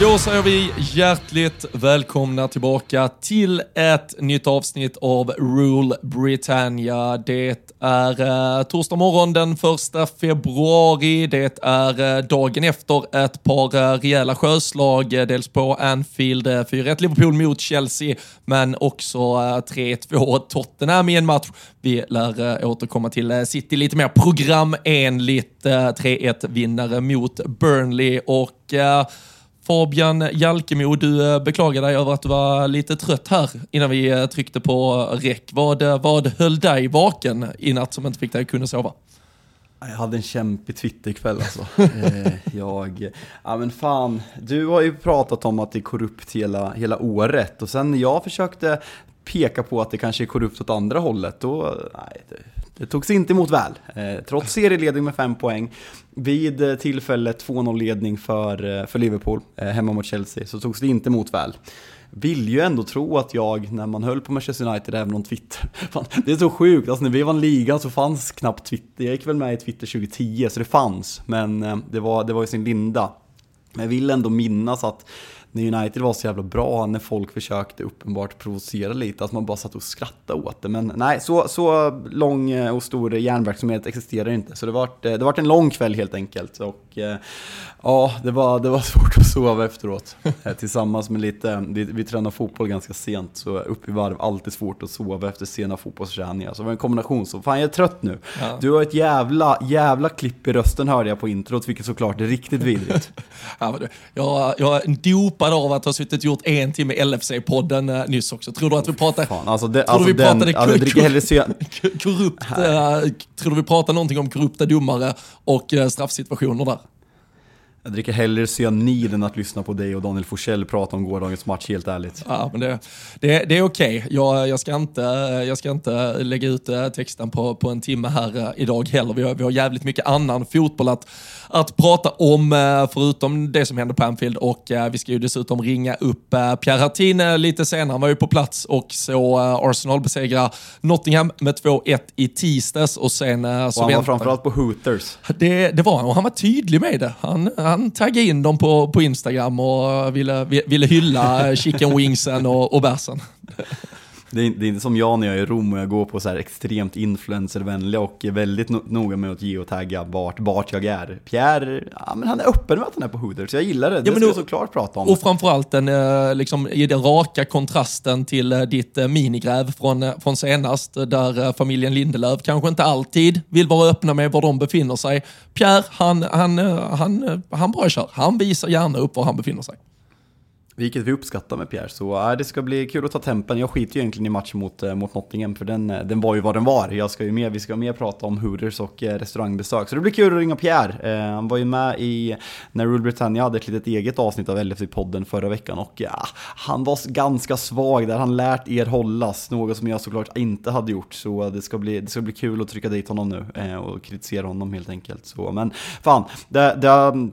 Då säger vi hjärtligt välkomna tillbaka till ett nytt avsnitt av Rule Britannia. Det är eh, torsdag morgon den första februari. Det är eh, dagen efter ett par eh, rejäla sjöslag, eh, dels på Anfield, eh, 4-1 Liverpool mot Chelsea, men också eh, 3-2 Tottenham i en match. Vi lär eh, återkomma till eh, City lite mer programenligt. Eh, 3-1 vinnare mot Burnley och eh, Fabian Jalkemo, du eh, beklagar dig över att du var lite trött här innan vi eh, tryckte på räck. Vad, eh, vad höll dig vaken i natt som inte fick dig att kunna sova? Jag hade en kämpig Twitterkväll alltså. Jag, ja men fan, du har ju pratat om att det är korrupt hela, hela året och sen när jag försökte peka på att det kanske är korrupt åt andra hållet, då, nej, det, det togs inte emot väl. Eh, trots serieledning med fem poäng, vid eh, tillfället 2-0-ledning för, eh, för Liverpool, hemma mot Chelsea, så togs det inte emot väl. Vill ju ändå tro att jag, när man höll på Manchester United, även om Twitter, fan, det är så sjukt, alltså när vi vann ligan så fanns knappt Twitter, jag gick väl med i Twitter 2010, så det fanns, men det var, det var i sin linda. Men jag vill ändå minnas att när United var så jävla bra, när folk försökte uppenbart provocera lite, att man bara satt och skrattade åt det. Men nej, så, så lång och stor järnverksamhet existerar inte. Så det var, det var en lång kväll helt enkelt. Och ja, det var, det var svårt att sova efteråt. Tillsammans med lite, vi, vi tränar fotboll ganska sent, så upp i varv, alltid svårt att sova efter sena fotbollsträningar. Så det var en kombination, så fan jag är trött nu. Ja. Du har ett jävla, jävla klipp i rösten hörde jag på introt, vilket såklart är riktigt vidrigt. ja, jag, jag dop dopad av att ha suttit och gjort en timme LFC-podden uh, nyss också. Tror du att vi pratade... Fan, alltså det, tror alltså vi den, pratade alltså, hellre korrupt... Uh, tror du vi pratade någonting om korrupta domare och uh, straffsituationer där? Jag dricker hellre cyanid än att lyssna på dig och Daniel Forsell prata om gårdagens match, helt ärligt. Ja, men det, det, det är okej. Okay. Jag, jag, ska inte, jag ska inte lägga ut texten på, på en timme här idag heller. Vi har, vi har jävligt mycket annan fotboll att, att prata om, eh, förutom det som hände på Anfield. Och eh, vi ska ju dessutom ringa upp eh, Pierre Hartin lite senare. Han var ju på plats och så Arsenal besegra Nottingham med 2-1 i tisdags. Och sen så och han var framförallt på Hooters. Det, det var han och han var tydlig med det. Han, han taggade in dem på, på Instagram och ville, ville hylla chicken wingsen och, och bärsen. Det är, det är, inte som jag när jag är i Rom och jag går på så här extremt influencervänliga och är väldigt no noga med att geotagga vart, vart jag är. Pierre, ja, men han är öppen med att han är på Hooters, jag gillar det. Det ja, ska jag såklart prata om. Och framförallt den, eh, liksom, i den raka kontrasten till eh, ditt eh, minigräv från, från senast, där familjen Lindelöf kanske inte alltid vill vara öppna med var de befinner sig. Pierre, han, han, han, han bara kör. Han visar gärna upp var han befinner sig. Vilket vi uppskattar med Pierre, så äh, det ska bli kul att ta tempen. Jag skiter ju egentligen i matchen mot, äh, mot Nottingham, för den, äh, den var ju vad den var. Jag ska ju mer, vi ska mer prata om Hooters och äh, restaurangbesök. Så det blir kul att ringa Pierre. Äh, han var ju med i, när Rule Britannia hade ett litet eget avsnitt av LFC-podden förra veckan och ja, han var ganska svag där. Han lärt er hållas, något som jag såklart inte hade gjort. Så det ska bli, det ska bli kul att trycka dit honom nu äh, och kritisera honom helt enkelt. Så, men fan, det, det,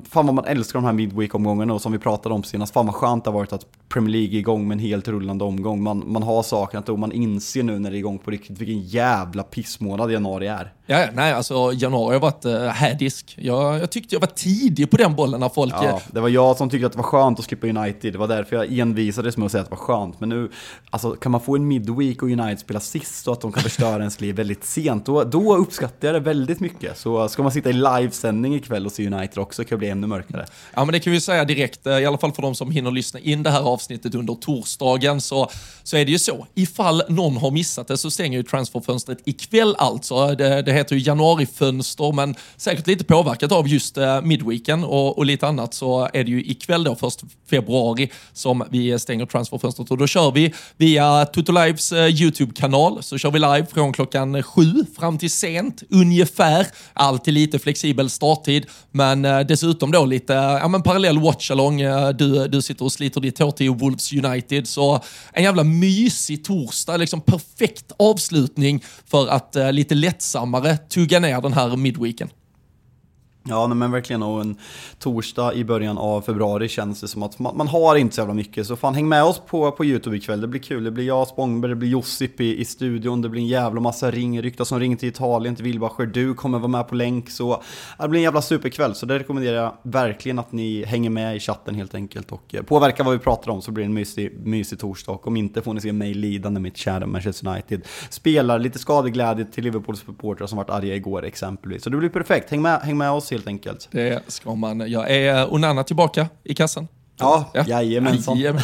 fan vad man älskar de här midweek-omgångarna och som vi pratade om senast, fan vad skönt det har varit att Premier League är igång med en helt rullande omgång. Man, man har saknat det och man inser nu när det är igång på riktigt vilken jävla pissmånad januari är. Ja, nej, alltså januari har varit uh, hädisk. Jag, jag tyckte jag var tidig på den bollen när folk... Ja, det var jag som tyckte att det var skönt att skippa United. Det var därför jag envisades med att säga att det var skönt. Men nu, alltså kan man få en midweek och United spela sist och att de kan förstöra ens liv väldigt sent, då, då uppskattar jag det väldigt mycket. Så ska man sitta i livesändning ikväll och se United också kan det bli ännu mörkare. Ja, men det kan vi säga direkt, eh, i alla fall för de som hinner lyssna in det här avsnittet under torsdagen, så, så är det ju så. Ifall någon har missat det så stänger ju transferfönstret ikväll alltså. Det, det heter ju januarifönster, men säkert lite påverkat av just eh, midweeken och, och, lite annat så är det ju ikväll då, först februari, som vi stänger transferfönstret. Och då kör vi via Toto Lives eh, YouTube-kanal, så kör vi live från klockan sju fram till sent, ungefär. Alltid lite flexibel starttid, men eh, dessutom då lite eh, ja, men parallell watchalong. Eh, du, du sitter och sliter ditt hår till Wolves United, så en jävla mysig torsdag, liksom perfekt avslutning för att eh, lite lättsammare tugga ner den här midweeken. Ja, men verkligen. Och en torsdag i början av februari känns det som att man, man, har inte så jävla mycket. Så fan, häng med oss på, på YouTube ikväll. Det blir kul. Det blir jag, Spångberg, det blir Josip i, i studion. Det blir en jävla massa ring, rykta som ringer till Italien, till Wilbacher. Du kommer vara med på länk. Så det blir en jävla superkväll. Så det rekommenderar jag verkligen att ni hänger med i chatten helt enkelt. Och eh, påverkar vad vi pratar om så blir det en mysig, mysig torsdag. Och om inte får ni se mig lidande mitt kära Manchester United. Spelar lite skadeglädje till Liverpools supportrar som varit arga igår exempelvis. Så det blir perfekt. Häng med, häng med oss helt enkelt. Det ska man. Jag är Onana tillbaka i kassan. Ja, ja. jajamensan. Jajamän.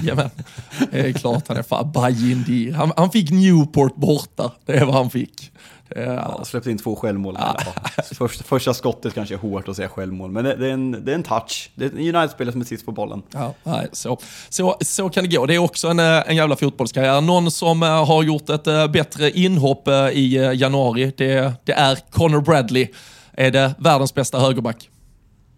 Jajamän. Det är klart han är fan Bajindir. Han, han fick Newport borta. Det är vad han fick. Ja, släppte in två självmål. Ja. Första, första skottet kanske är hårt att säga självmål, men det, det, är, en, det är en touch. Det är en United-spelare som är sist på bollen. Ja, nej, så, så, så kan det gå. Det är också en, eh, en jävla fotbollskarriär. Någon som uh, har gjort ett uh, bättre inhopp i januari, det, det är Connor Bradley är det världens bästa högerback.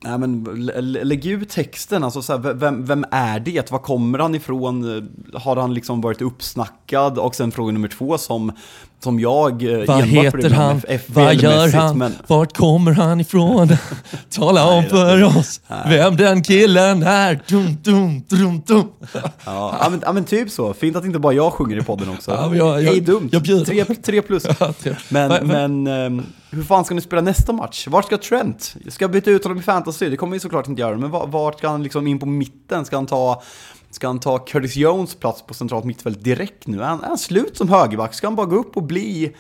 Nej men lägg ut texten, alltså så här, vem, vem är det? Var kommer han ifrån? Har han liksom varit uppsnackad? Och sen fråga nummer två som som jag eh, Vad heter han? Vad gör han? Men... Vart kommer han ifrån? Tala om för oss vem den killen är. Dum, dum, dum, dum. Ja, men, men typ så. Fint att inte bara jag sjunger i podden också. Ja, jag, jag, Ej dumt. Jag tre, tre plus. Ja, tre. Men, men um, hur fan ska ni spela nästa match? Vart ska Trent? Ska jag byta ut honom i fantasy? Det kommer vi såklart inte göra. Men vart ska han liksom in på mitten? Ska han ta Ska han ta Curtis Jones plats på centralt mittfält direkt nu? Är han, är han slut som högerback? Ska han bara gå upp och bli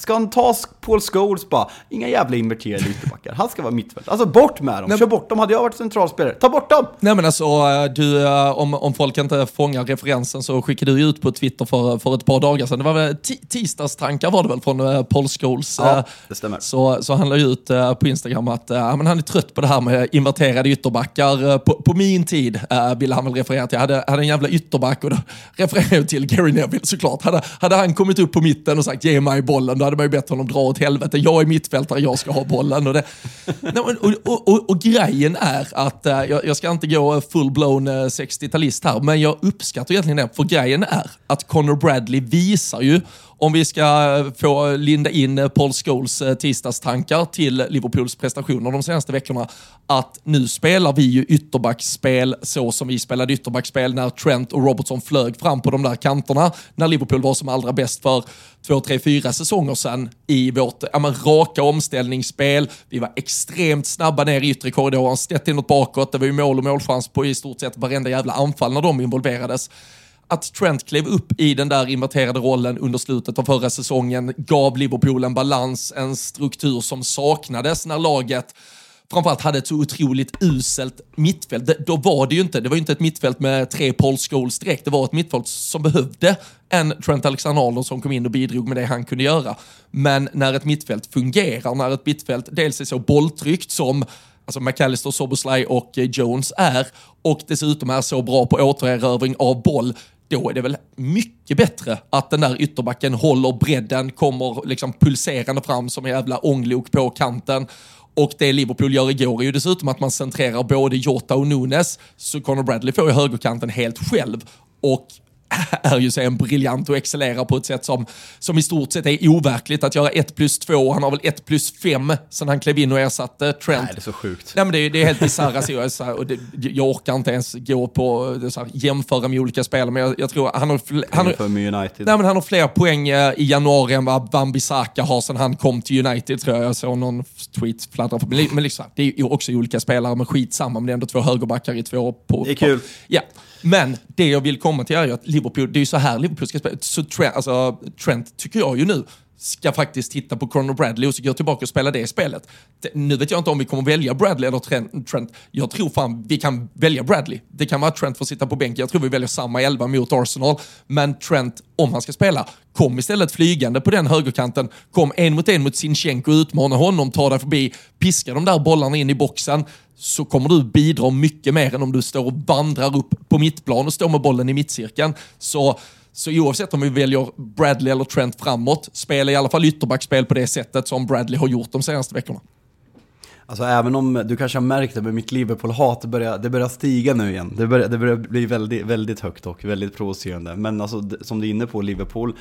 Ska han ta Paul Scholes bara, inga jävla inverterade ytterbackar. Han ska vara mittfält. Alltså bort med dem, Nej, kör bort dem. Hade jag varit centralspelare, ta bort dem! Nej men alltså, eh, du, eh, om, om folk inte fångar referensen så skickade du ut på Twitter för, för ett par dagar sedan. Det var väl tisdagstankar var det väl från eh, Paul Scholes. Ja, det stämmer. Så, så han la ut på Instagram att ja, men han är trött på det här med inverterade ytterbackar. På, på min tid ville han väl referera till. Jag hade, hade en jävla ytterback och då refererade jag till Gary Neville såklart. Hade, hade han kommit upp på mitten och sagt ge mig bollen, då hade man ju bett honom dra åt helvete. Jag är mittfältare, jag ska ha bollen. Och, det, och, och, och, och grejen är att, eh, jag, jag, ska inte gå full-blown eh, 60-talist här, men jag uppskattar egentligen det. För grejen är att Connor Bradley visar ju om vi ska få linda in eh, Paul Scholes eh, tisdagstankar till Liverpools prestationer de senaste veckorna, att nu spelar vi ju ytterbackspel så som vi spelade ytterbackspel när Trent och Robertson flög fram på de där kanterna, när Liverpool var som allra bäst för två, tre, fyra säsonger sedan i vårt ja, men, raka omställningsspel. Vi var extremt snabba ner i yttre korridoren, snett inåt bakåt, det var ju mål och målchans på i stort sett varenda jävla anfall när de involverades att Trent klev upp i den där inverterade rollen under slutet av förra säsongen gav Liverpool en balans, en struktur som saknades när laget framförallt hade ett så otroligt uselt mittfält. Då var det ju inte, det var ju inte ett mittfält med tre Paul Scholes direkt, det var ett mittfält som behövde en Trent Alexander-Arnold som kom in och bidrog med det han kunde göra. Men när ett mittfält fungerar, när ett mittfält dels är så bolltryckt som alltså McAllister, Soboslaj och eh, Jones är och dessutom är så bra på återerövring av boll, då är det väl mycket bättre att den där ytterbacken håller bredden, kommer liksom pulserande fram som en jävla ånglok på kanten. Och det Liverpool gör igår är ju dessutom att man centrerar både Jota och Nunes, så Conor Bradley får ju högerkanten helt själv. Och är ju sen briljant och excellerar på ett sätt som, som i stort sett är overkligt. Att göra 1 plus 2, han har väl 1 plus 5 sen han klev in och ersatte Trent. Nej, det är så sjukt. Nej, men det, är, det är helt bisarra serier. Och det, jag orkar inte ens gå på så här, jämföra med olika spelare, men jag, jag tror han har, han, har, United. nej, men han har fler poäng eh, i januari än vad Wan-Bissaka har sen han kom till United, tror jag. Jag såg någon tweet fladdra förbi. Men liksom, det är ju också olika spelare, men skitsamma, men det är ändå två högerbackar i två på... Det är kul. På, ja. Men det jag vill komma till är ju att Liverpool, det är ju så här Liverpool ska spela. Så Trent, alltså, Trent tycker jag ju nu ska faktiskt titta på Conor Bradley och så gå tillbaka och spela det spelet. Nu vet jag inte om vi kommer välja Bradley eller Trent. Trent. Jag tror fan vi kan välja Bradley. Det kan vara att Trent får sitta på bänken. Jag tror vi väljer samma elva mot Arsenal. Men Trent, om han ska spela, kom istället flygande på den högerkanten. Kom en mot en mot Sinchenko, utmana honom, ta dig förbi, piska de där bollarna in i boxen så kommer du bidra mycket mer än om du står och vandrar upp på mittplan och står med bollen i mittcirkeln. Så, så oavsett om vi väljer Bradley eller Trent framåt, spela i alla fall ytterbackspel på det sättet som Bradley har gjort de senaste veckorna. Alltså även om du kanske har märkt det, men mitt Liverpool-hat det börjar, det börjar stiga nu igen. Det börjar, det börjar bli väldigt, väldigt högt och väldigt provocerande. Men alltså, som du är inne på, Liverpool,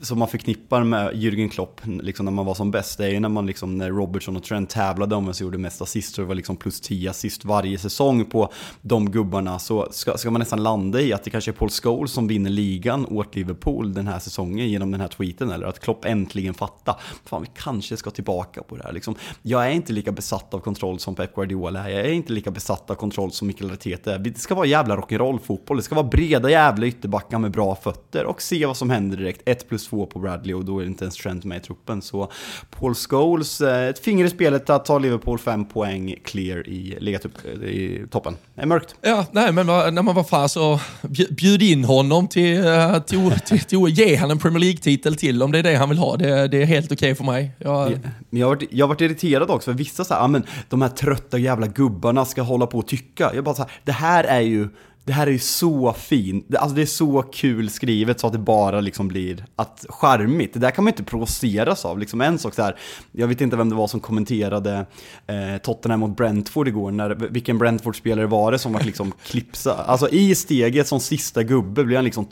som man förknippar med Jürgen Klopp liksom när man var som bäst, det är ju när man liksom, när Robertson och Trent tävlade om vem som gjorde mest assist, så det var liksom plus 10 assist varje säsong på de gubbarna, så ska, ska man nästan landa i att det kanske är Paul Scholes som vinner ligan åt Liverpool den här säsongen genom den här tweeten, eller att Klopp äntligen fattar, fan vi kanske ska tillbaka på det här liksom. Jag är inte lika besatt av kontroll som Pep Guardiola jag är inte lika besatt av kontroll som Mikael Arteta är. Det ska vara jävla rock'n'roll-fotboll, det ska vara breda jävla ytterbackar med bra fötter och se vad som händer direkt. 1 plus 2 på Bradley och då är det inte ens Trent med i truppen. Så Paul Scholes, eh, ett finger i spelet att ta Liverpool 5 poäng clear i, legat upp i toppen. Det är mörkt. Ja, nej men när man var fan så bjud in honom till, eh, till, till, till, ge han en Premier League-titel till om det är det han vill ha. Det, det är helt okej okay för mig. Jag... Men jag har, varit, jag har varit irriterad också, för vissa så här, men de här trötta jävla gubbarna ska hålla på och tycka. Jag bara så här, det här är ju det här är ju så fint, alltså det är så kul skrivet så att det bara liksom blir att charmigt. Det där kan man inte provoceras av. Liksom en sak så här, jag vet inte vem det var som kommenterade eh, Tottenham mot Brentford igår, när, vilken Brentford-spelare var det som var liksom klipsa, alltså i steget som sista gubbe blir han liksom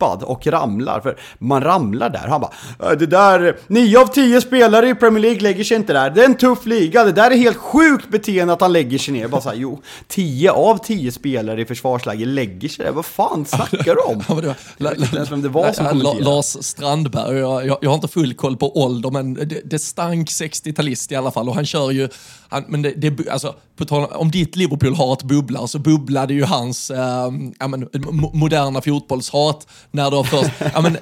tripp och ramlar. För man ramlar där. Han bara, äh, det där, nio av tio spelare i Premier League lägger sig inte där. Det är en tuff liga. Det där är helt sjukt beteende att han lägger sig ner. Bara så här, jo, tio av tio spelare i försvarsläge lägger sig där. Vad fan snackar du om? Ja, vem det var som kommenterade. Lars Strandberg, jag, jag, jag, har inte full koll på ålder, men det, det stank 60-talist i alla fall. Och han kör ju, han, men det, det, alltså, på tal om ditt Liverpool har ett bubblar så bubblade ju hans äh, ja, men, moderna fotbollshat när då först, ja, men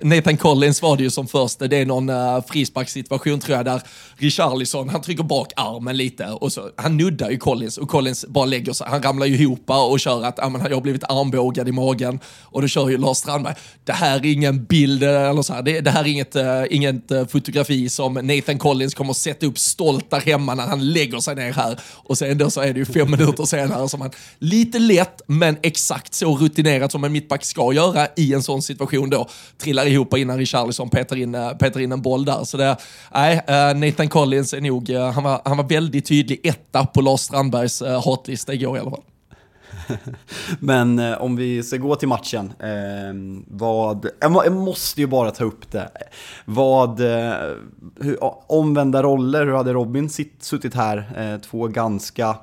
Nathan Collins var det ju som först, det är någon eh, frisparkssituation tror jag där Richarlison, han trycker bak armen lite och så, han nuddar ju Collins och Collins bara lägger sig, han ramlar ju ihop och kör att ja, men, jag har blivit armbågad i magen och då kör ju Lars Strandberg, det här är ingen bild eller så här, det, det här är inget, uh, inget uh, fotografi som Nathan Collins kommer sätta upp stolt där hemma när han lägger sig ner här och sen då så är det ju fem minuter senare som han lite lätt men exakt så rutinerat som en mittback ska göra i en sån situation då trillar ihop innan Richarlison petar in, eh, petar in en boll där. Så det, nej, Nathan Collins är nog, eh, han var, han var väldigt tydlig etta på Lars Strandbergs eh, hatlista igår i alla fall. Men eh, om vi ska gå till matchen, eh, vad, jag måste ju bara ta upp det. Vad, eh, hur, omvända roller, hur hade Robin sitt, suttit här? Eh, två ganska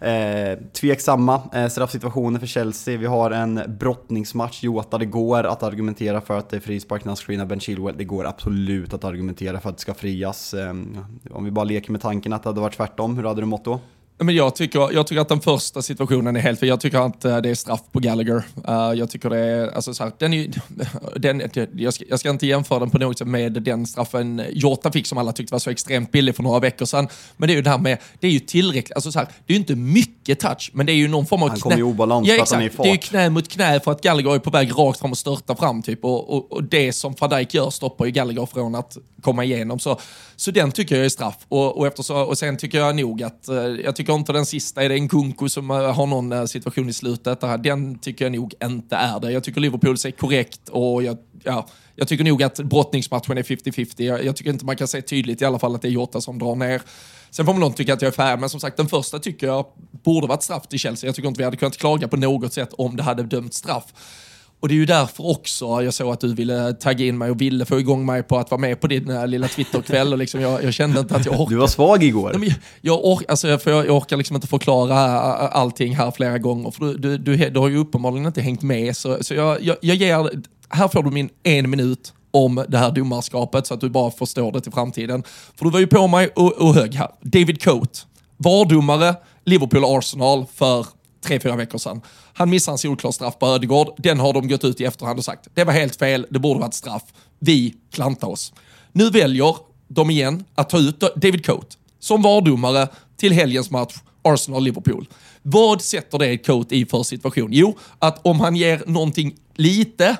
eh, tveksamma eh, straffsituationer för Chelsea. Vi har en brottningsmatch, Jota, det går att argumentera för att det är frispark när han screenar Ben Chilwell. Det går absolut att argumentera för att det ska frias. Ehm, om vi bara leker med tanken att det hade varit tvärtom, hur hade du mått då? Men jag, tycker, jag tycker att den första situationen är helt fel. Jag tycker att eh, det är straff på Gallagher. Uh, jag tycker det är, alltså så här, den är, den, jag, ska, jag ska inte jämföra den på något sätt med den straffen Jota fick som alla tyckte var så extremt billig för några veckor sedan. Men det är ju det här med, det är ju tillräckligt, alltså så här, det är ju inte mycket touch, men det är ju någon form av knä. Han kommer i obalans ja, för att han är i fart. Det är ju knä mot knä för att Gallagher är på väg rakt fram och störta fram typ. Och, och, och det som van Dijk gör stoppar ju Gallagher från att komma igenom. Så, så den tycker jag är straff. Och, och, eftersom, och sen tycker jag nog att, eh, jag tycker inte den sista, är det en gunko som eh, har någon eh, situation i slutet? Den tycker jag nog inte är det. Jag tycker Liverpool är korrekt och jag, ja, jag tycker nog att brottningsmatchen är 50-50. Jag, jag, tycker inte man kan se tydligt i alla fall att det är Jota som drar ner. Sen får man någon tycka att jag är färdig, men som sagt den första tycker jag borde varit straff till Chelsea. Jag tycker inte vi hade kunnat klaga på något sätt om det hade dömt straff. Och det är ju därför också jag såg att du ville tagga in mig och ville få igång mig på att vara med på din uh, lilla Twitterkväll. Och liksom jag, jag kände inte att jag orkade. Du var svag igår. Nej, jag, jag, ork, alltså, jag, jag orkar liksom inte förklara allting här flera gånger. För du, du, du, du har ju uppenbarligen inte hängt med. Så, så jag, jag, jag ger, här får du min en minut om det här domarskapet så att du bara förstår det till framtiden. För du var ju på mig och, och hög här. David Coate, VAR-domare, Liverpool-Arsenal för tre, fyra veckor sedan. Han missar en solklar straff på Ödegård. Den har de gått ut i efterhand och sagt, det var helt fel, det borde varit straff. Vi klantar oss. Nu väljer de igen att ta ut David Coate som VAR-domare till helgens match Arsenal-Liverpool. Vad sätter det Coate i för situation? Jo, att om han ger någonting lite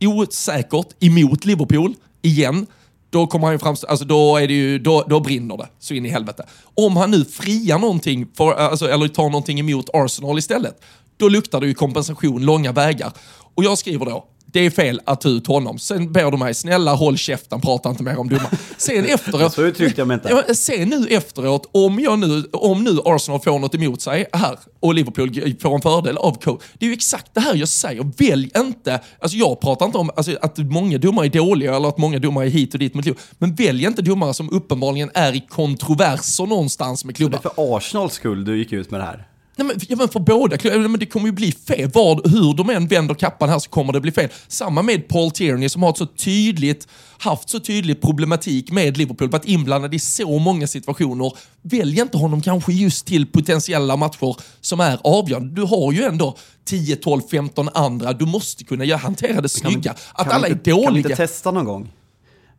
osäkert emot Liverpool igen, då kommer han ju framstå, alltså då, är det ju, då, då brinner det så in i helvete. Om han nu friar någonting, för, alltså, eller tar någonting emot Arsenal istället, då luktar det ju kompensation långa vägar. Och jag skriver då, det är fel att ta ut honom. Sen ber du mig, snälla håll käften, prata inte mer om domar. Sen efteråt... Så uttryckte jag mig inte. Sen nu efteråt, om, jag nu, om nu Arsenal får något emot sig här och Liverpool får en fördel av Cole. Det är ju exakt det här jag säger. Välj inte, alltså jag pratar inte om alltså, att många domare är dåliga eller att många domare är hit och dit mot Liverpool. Men välj inte domare som uppenbarligen är i kontroverser någonstans med klubbar. det är för Arsenals skull du gick ut med det här? Nej, men, ja, men för båda men det kommer ju bli fel. Var, hur de än vänder kappan här så kommer det bli fel. Samma med Paul Tierney som har ett så tydligt, haft så tydlig problematik med Liverpool, varit inblandad i så många situationer. Välj inte honom kanske just till potentiella matcher som är avgörande. Du har ju ändå 10, 12, 15 andra. Du måste kunna hantera det snygga. Att alla inte, är dåliga. Kan vi inte testa någon gång?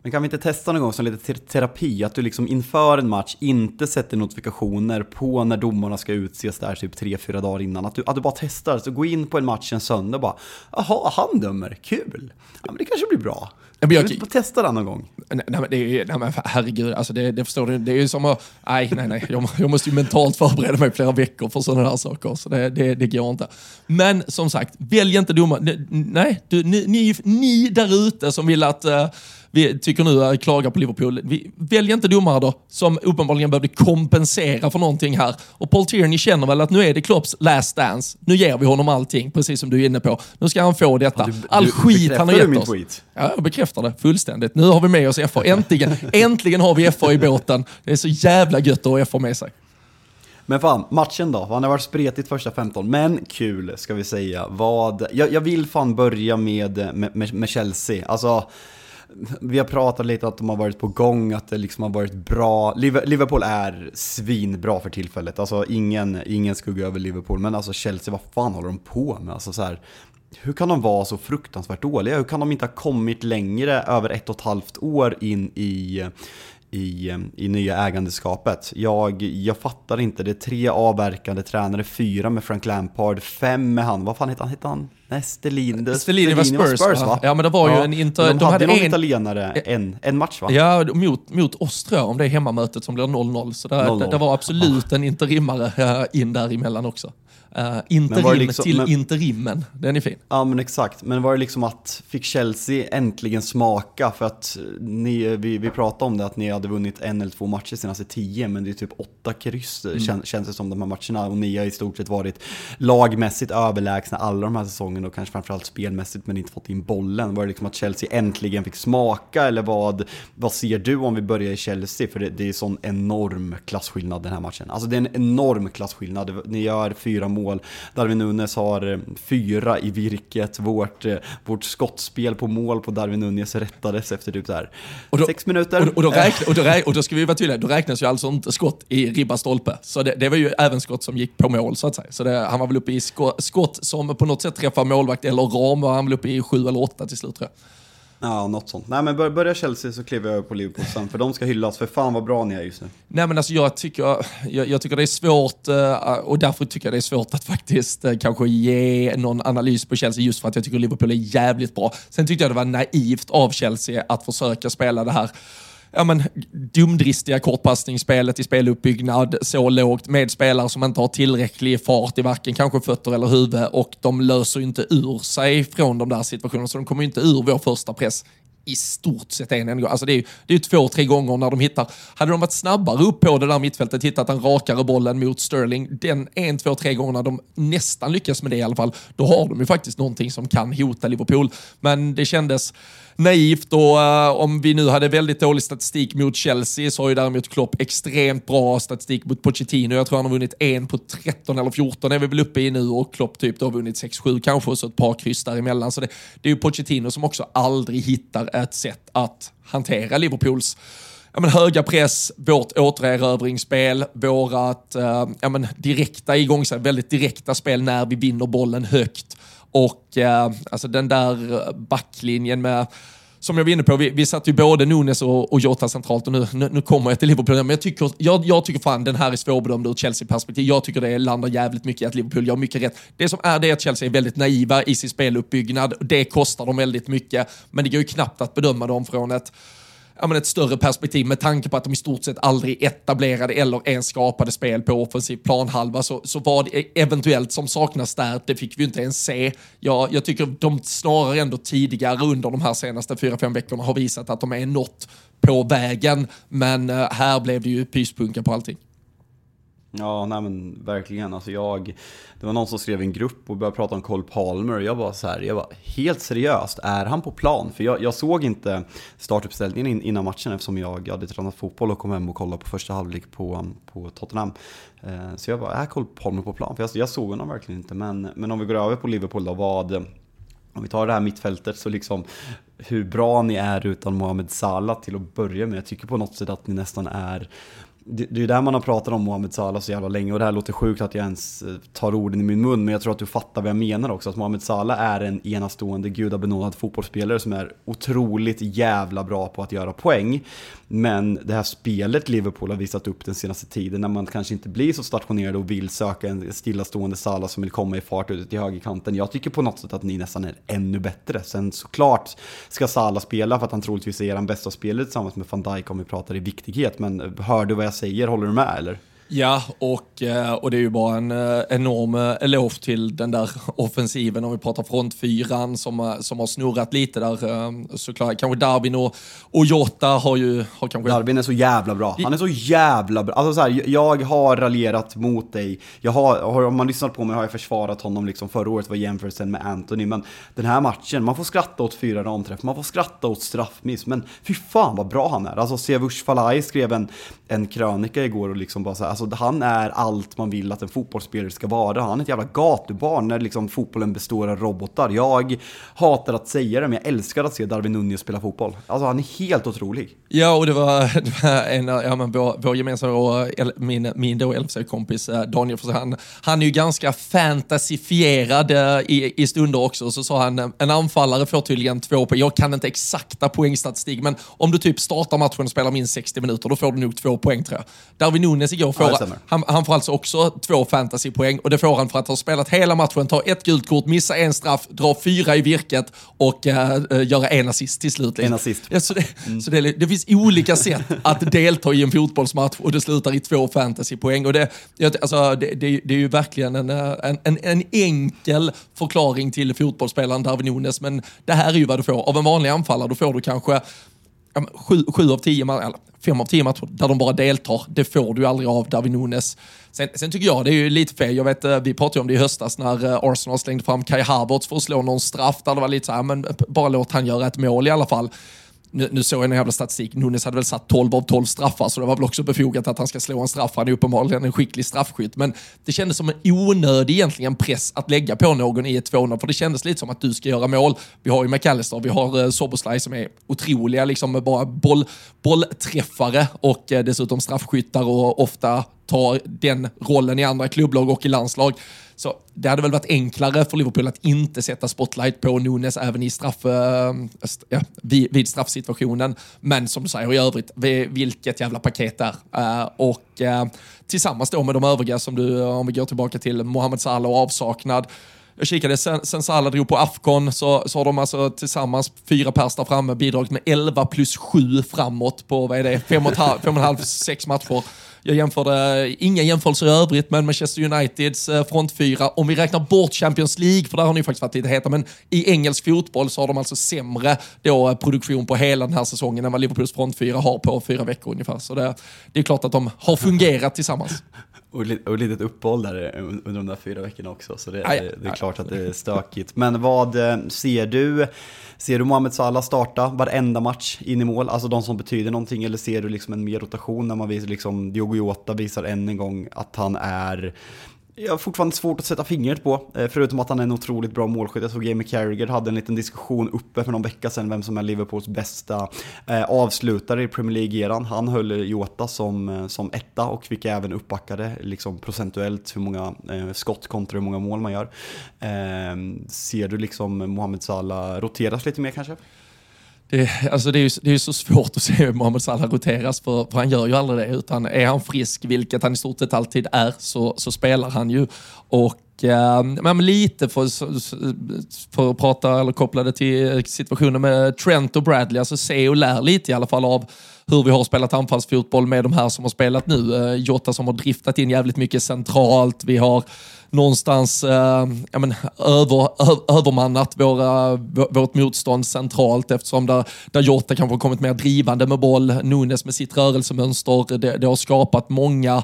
Men kan vi inte testa någon gång som lite terapi? Att du liksom inför en match inte sätter notifikationer på när domarna ska utses där typ 3-4 dagar innan. Att du, att du bara testar. Så gå in på en match en söndag och bara, jaha, han dömer, kul. Ja men det kanske blir bra. Ja, men jag, kan testa den någon gång? Nej, nej, men det är, nej men herregud, alltså det, det förstår du. Det är ju som att, nej, nej, nej. Jag, jag måste ju mentalt förbereda mig flera veckor för sådana här saker. Så det, det, det går inte. Men som sagt, välj inte domare. Nej, du, ni, ni, ni där ute som vill att uh, vi tycker nu att klaga på Liverpool. Vi väljer inte domare då, som uppenbarligen behövde kompensera för någonting här. Och Paul Tierney känner väl att nu är det Klopps last dance. Nu ger vi honom allting, precis som du är inne på. Nu ska han få detta. Ja, du, All du, skit han har gett oss. Tweet? Ja, jag bekräftar det fullständigt. Nu har vi med oss FA. Äntligen, äntligen har vi FA i båten. Det är så jävla gött att ha FA med sig. Men fan, matchen då? Han har varit spretigt första 15, men kul ska vi säga. Vad, jag, jag vill fan börja med, med, med Chelsea. Alltså, vi har pratat lite att de har varit på gång, att det liksom har varit bra. Liverpool är svinbra för tillfället, alltså ingen, ingen skugga över Liverpool. Men alltså Chelsea, vad fan håller de på med? Alltså så här, hur kan de vara så fruktansvärt dåliga? Hur kan de inte ha kommit längre över ett och ett halvt år in i, i, i nya ägandeskapet. Jag, jag fattar inte, det är tre avverkande tränare, fyra med Frank Lampard, fem med han, vad fan heter han? Heter han? Nej, Stellini. Stellini var Spurs, Spurs va? Ja, men det var ju en inter... De, de hade, någon en... italienare en, en match va? Ja, mot, mot oss tror jag, om det är hemmamötet som blir 0-0. Så det, 0 -0. Det, det, var absolut en interimmare in däremellan också. Uh, interim liksom, till men, interimmen, den är fin. Ja men exakt, men var det liksom att fick Chelsea äntligen smaka för att ni, vi, vi pratade om det att ni hade vunnit en eller två matcher senaste tio men det är typ åtta kryss mm. kän, känns det som de här matcherna och ni har i stort sett varit lagmässigt överlägsna alla de här säsongerna och kanske framförallt spelmässigt men inte fått in bollen. Var det liksom att Chelsea äntligen fick smaka eller vad, vad ser du om vi börjar i Chelsea? För det, det är sån enorm klasskillnad den här matchen. Alltså det är en enorm klasskillnad. Ni gör fyra mål mål. Darwin Nunes har eh, fyra i virket. Vårt, eh, vårt skottspel på mål på Darwin Nunes rättades efter typ så och då, sex minuter. Och, och, då räkna, och, då räkna, och då ska vi vara tydliga, då räknas ju alltså inte skott i ribba stolpe. Så det, det, var ju även skott som gick på mål så att säga. Så det, han var väl uppe i skott, skott som på något sätt träffar målvakt eller ram var han väl uppe i sju eller åtta till slut tror jag. Ja, något sånt. Nej men börja Chelsea så kliver jag över på Liverpool sen, för de ska hyllas, för fan vad bra ni är just nu. Nej men alltså jag tycker, jag, jag tycker det är svårt, eh, och därför tycker jag det är svårt att faktiskt eh, kanske ge någon analys på Chelsea, just för att jag tycker Liverpool är jävligt bra. Sen tyckte jag det var naivt av Chelsea att försöka spela det här ja, men, dumdristiga kortpassningsspelet i speluppbyggnad så lågt med spelare som inte har tillräcklig fart i varken kanske fötter eller huvud och de löser ju inte ur sig från de där situationerna så de kommer ju inte ur vår första press i stort sett en enda gång. Alltså det är ju det är två, tre gånger när de hittar. Hade de varit snabbare upp på det där mittfältet, hittat den rakare bollen mot Sterling, den en, två, tre gångerna de nästan lyckas med det i alla fall, då har de ju faktiskt någonting som kan hota Liverpool. Men det kändes naivt och uh, om vi nu hade väldigt dålig statistik mot Chelsea så har ju däremot Klopp extremt bra statistik mot Pochettino. Jag tror han har vunnit en på 13 eller 14 är vi väl uppe i nu och Klopp typ då har vunnit 6-7 kanske och så ett par kryss däremellan. Så det, det är ju Pochettino som också aldrig hittar ett sätt att hantera Liverpools ja, men höga press, vårt återerövringsspel, vårat eh, ja, men direkta igångsättning, väldigt direkta spel när vi vinner bollen högt och eh, alltså den där backlinjen med som jag var inne på, vi, vi satt ju både Nunes och, och Jota centralt och nu, nu, nu, kommer jag till Liverpool. Men jag tycker, jag, jag tycker fan den här är svårbedömd ur Chelsea-perspektiv. Jag tycker det landar jävligt mycket i att Liverpool gör mycket rätt. Det som är det är att Chelsea är väldigt naiva i sin speluppbyggnad. Det kostar dem väldigt mycket, men det går ju knappt att bedöma dem från ett ja, men ett större perspektiv med tanke på att de i stort sett aldrig etablerade eller ens skapade spel på offensiv planhalva så, så vad eventuellt som saknas där, det fick vi ju inte ens se. Jag, jag tycker de snarare ändå tidigare under de här senaste fyra, fem veckorna har visat att de är något på vägen, men eh, här blev det ju pyspunka på allting. Ja, nej men verkligen. Alltså jag, det var någon som skrev i en grupp och började prata om Cole Palmer och jag var så här, jag var helt seriöst, är han på plan? För jag, jag såg inte startuppställningen innan matchen eftersom jag hade tränat fotboll och kom hem och kollade på första halvlek på, på Tottenham. Eh, så jag var, är Cole Palmer på plan? För jag, jag såg honom verkligen inte. Men, men om vi går över på Liverpool då, vad om vi tar det här mittfältet så liksom hur bra ni är utan Mohamed Salah till att börja med. Jag tycker på något sätt att ni nästan är det, det är ju där man har pratat om Mohamed Salah så jävla länge och det här låter sjukt att jag ens eh, tar orden i min mun men jag tror att du fattar vad jag menar också. Att Mohamed Salah är en enastående gudabenådad fotbollsspelare som är otroligt jävla bra på att göra poäng. Men det här spelet Liverpool har visat upp den senaste tiden när man kanske inte blir så stationerad och vill söka en stillastående Salah som vill komma i fart ut till högerkanten. Jag tycker på något sätt att ni nästan är ännu bättre. Sen såklart ska Salah spela för att han troligtvis är den bästa spelare tillsammans med van Dijk om vi pratar i viktighet. Men eh, hör du vad jag säger, håller du med eller? Ja, och, eh, och det är ju bara en eh, enorm eh, eloge till den där offensiven om vi pratar frontfyran som, som har snurrat lite där. Såklart, kanske Darwin och, och Jota har ju... Har kanske... Darwin är så jävla bra. Han är så jävla bra. Alltså så här, jag har raljerat mot dig. Jag har, har, om man lyssnat på mig har jag försvarat honom liksom förra året var jämförelsen med Anthony. Men den här matchen, man får skratta åt fyra ramträff, man får skratta åt straffmiss. Men fy fan vad bra han är. Alltså Sevush Falai skrev en, en krönika igår och liksom bara så här, Alltså han är allt man vill att en fotbollsspelare ska vara. Han är ett jävla gatubarn när liksom fotbollen består av robotar. Jag hatar att säga det, men jag älskar att se Darwin Nunez spela fotboll. Alltså han är helt otrolig. Ja, och det var, det var en, ja, men vår, vår gemensamma, min, min då kompis eh, Daniel, för han, han är ju ganska fantasifierad eh, i, i stunder också. Så sa han, en anfallare får tydligen två poäng. Jag kan inte exakta poängstatistik, men om du typ startar matchen och spelar minst 60 minuter, då får du nog två poäng tror jag. Darwin Nunes igår får ja, han, han, får alltså också två fantasypoäng och det får han för att ha spelat hela matchen, ta ett gult kort, missa en straff, dra fyra i virket och uh, göra en assist till slut. En assist. Ja, så det, mm. så det, det, finns olika sätt att delta i en fotbollsmatch och det slutar i två fantasypoäng. Och det, alltså, det, det, det är ju verkligen en, en, en, en enkel förklaring till fotbollsspelaren Darwin Nunes, men det här är ju vad du får. Av en vanlig anfallare då får du kanske sju, sju av tio, eller fem av tio matcher där de bara deltar. Det får du aldrig av Darwin Nunes. Sen, sen, tycker jag det är ju lite fel. Jag vet, eh, vi pratade om det i höstas när eh, Arsenal slängde fram Kai Havertz för att slå någon straff där det var lite så här, men bara låt han göra ett mål i alla fall nu, nu såg jag en jävla statistik, Nunes hade väl satt 12 av 12 straffar, så det var väl också befogat att han ska slå en straff. Han är uppenbarligen en skicklig straffskytt, men det kändes som en onödig egentligen press att lägga på någon i ett 2-0, för det kändes lite som att du ska göra mål. Vi har ju McAllister, vi har eh, Soboslaj som är otroliga, liksom bara boll, bollträffare och eh, dessutom straffskyttar och ofta tar den rollen i andra klubblag och i landslag. Så det hade väl varit enklare för Liverpool att inte sätta spotlight på Nunes även i straff, äh, ja, vid, vid straffsituationen. Men som du säger i övrigt, vilket jävla paket där. Äh, och äh, tillsammans då med de övriga som du, om vi går tillbaka till Mohamed Salah och avsaknad, jag kikade, sen, sen Salah drog på Afcon så, så har de alltså tillsammans fyra pers där framme bidragit med 11 plus 7 framåt på, vad är det, fem och ett halv, fem och ett halv sex matcher. Jag jämförde, inga jämförelser i övrigt, men Manchester Uniteds eh, frontfyra, om vi räknar bort Champions League, för där har ni faktiskt varit lite heta, men i engelsk fotboll så har de alltså sämre då, eh, produktion på hela den här säsongen än vad Liverpools frontfyra har på fyra veckor ungefär. Så det, det är klart att de har fungerat tillsammans. Och, li och litet uppehåll där under de där fyra veckorna också, så det, det, det är klart att det är stökigt. Men vad eh, ser du? Ser du Mohamed Salah starta varenda match in i mål, alltså de som betyder någonting, eller ser du liksom en mer rotation när man visar, liksom, Diogo Jota visar än en gång att han är jag har fortfarande svårt att sätta fingret på, eh, förutom att han är en otroligt bra målskytt. Jag såg Jamie Carragher hade en liten diskussion uppe för någon vecka sedan vem som är Liverpools bästa eh, avslutare i Premier League-eran. Han höll Jota som, eh, som etta och fick även uppbackade liksom procentuellt hur många skott kontra hur många mål man gör. Ehm, ser du liksom Mohamed Salah roteras lite mer kanske? Det, alltså det, är ju, det är så svårt att se hur Mohamed Salah roteras för, för han gör ju aldrig det. Utan är han frisk, vilket han i stort sett alltid är, så, så spelar han ju. Och eh, men lite för, för att prata eller koppla det till situationen med Trent och Bradley, alltså se och lär lite i alla fall av hur vi har spelat anfallsfotboll med de här som har spelat nu. Eh, Jota som har driftat in jävligt mycket centralt. Vi har någonstans eh, ja, men, över, ö, övermannat våra, vårt motstånd centralt eftersom där, där Jota kanske har kommit mer drivande med boll, Nunes med sitt rörelsemönster. Det, det har skapat många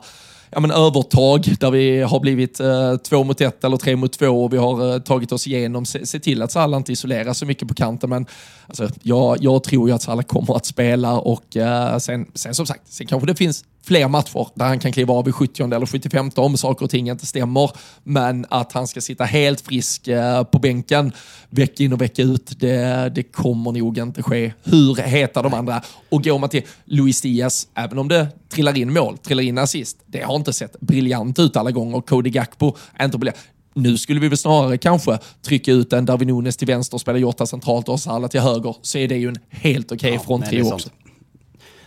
ja, men övertag där vi har blivit eh, två mot ett eller tre mot två och vi har eh, tagit oss igenom. Se, se till att Salah inte isoleras så mycket på kanten. Men alltså, jag, jag tror ju att Salah kommer att spela och eh, sen, sen som sagt, sen kanske det finns fler matcher där han kan kliva av i 70 eller 75 om saker och ting inte stämmer. Men att han ska sitta helt frisk eh, på bänken vecka in och vecka ut, det, det kommer nog inte ske. Hur heta de andra? Och går man till Luis Diaz, även om det trillar in mål, trillar in assist, det har inte sett briljant ut alla gånger. Cody Gakpo inte briljant. Nu skulle vi väl snarare kanske trycka ut en Darwin Nunes till vänster och spela Jota centralt och Salah till höger, så är det ju en helt okej okay ja, fronttrio också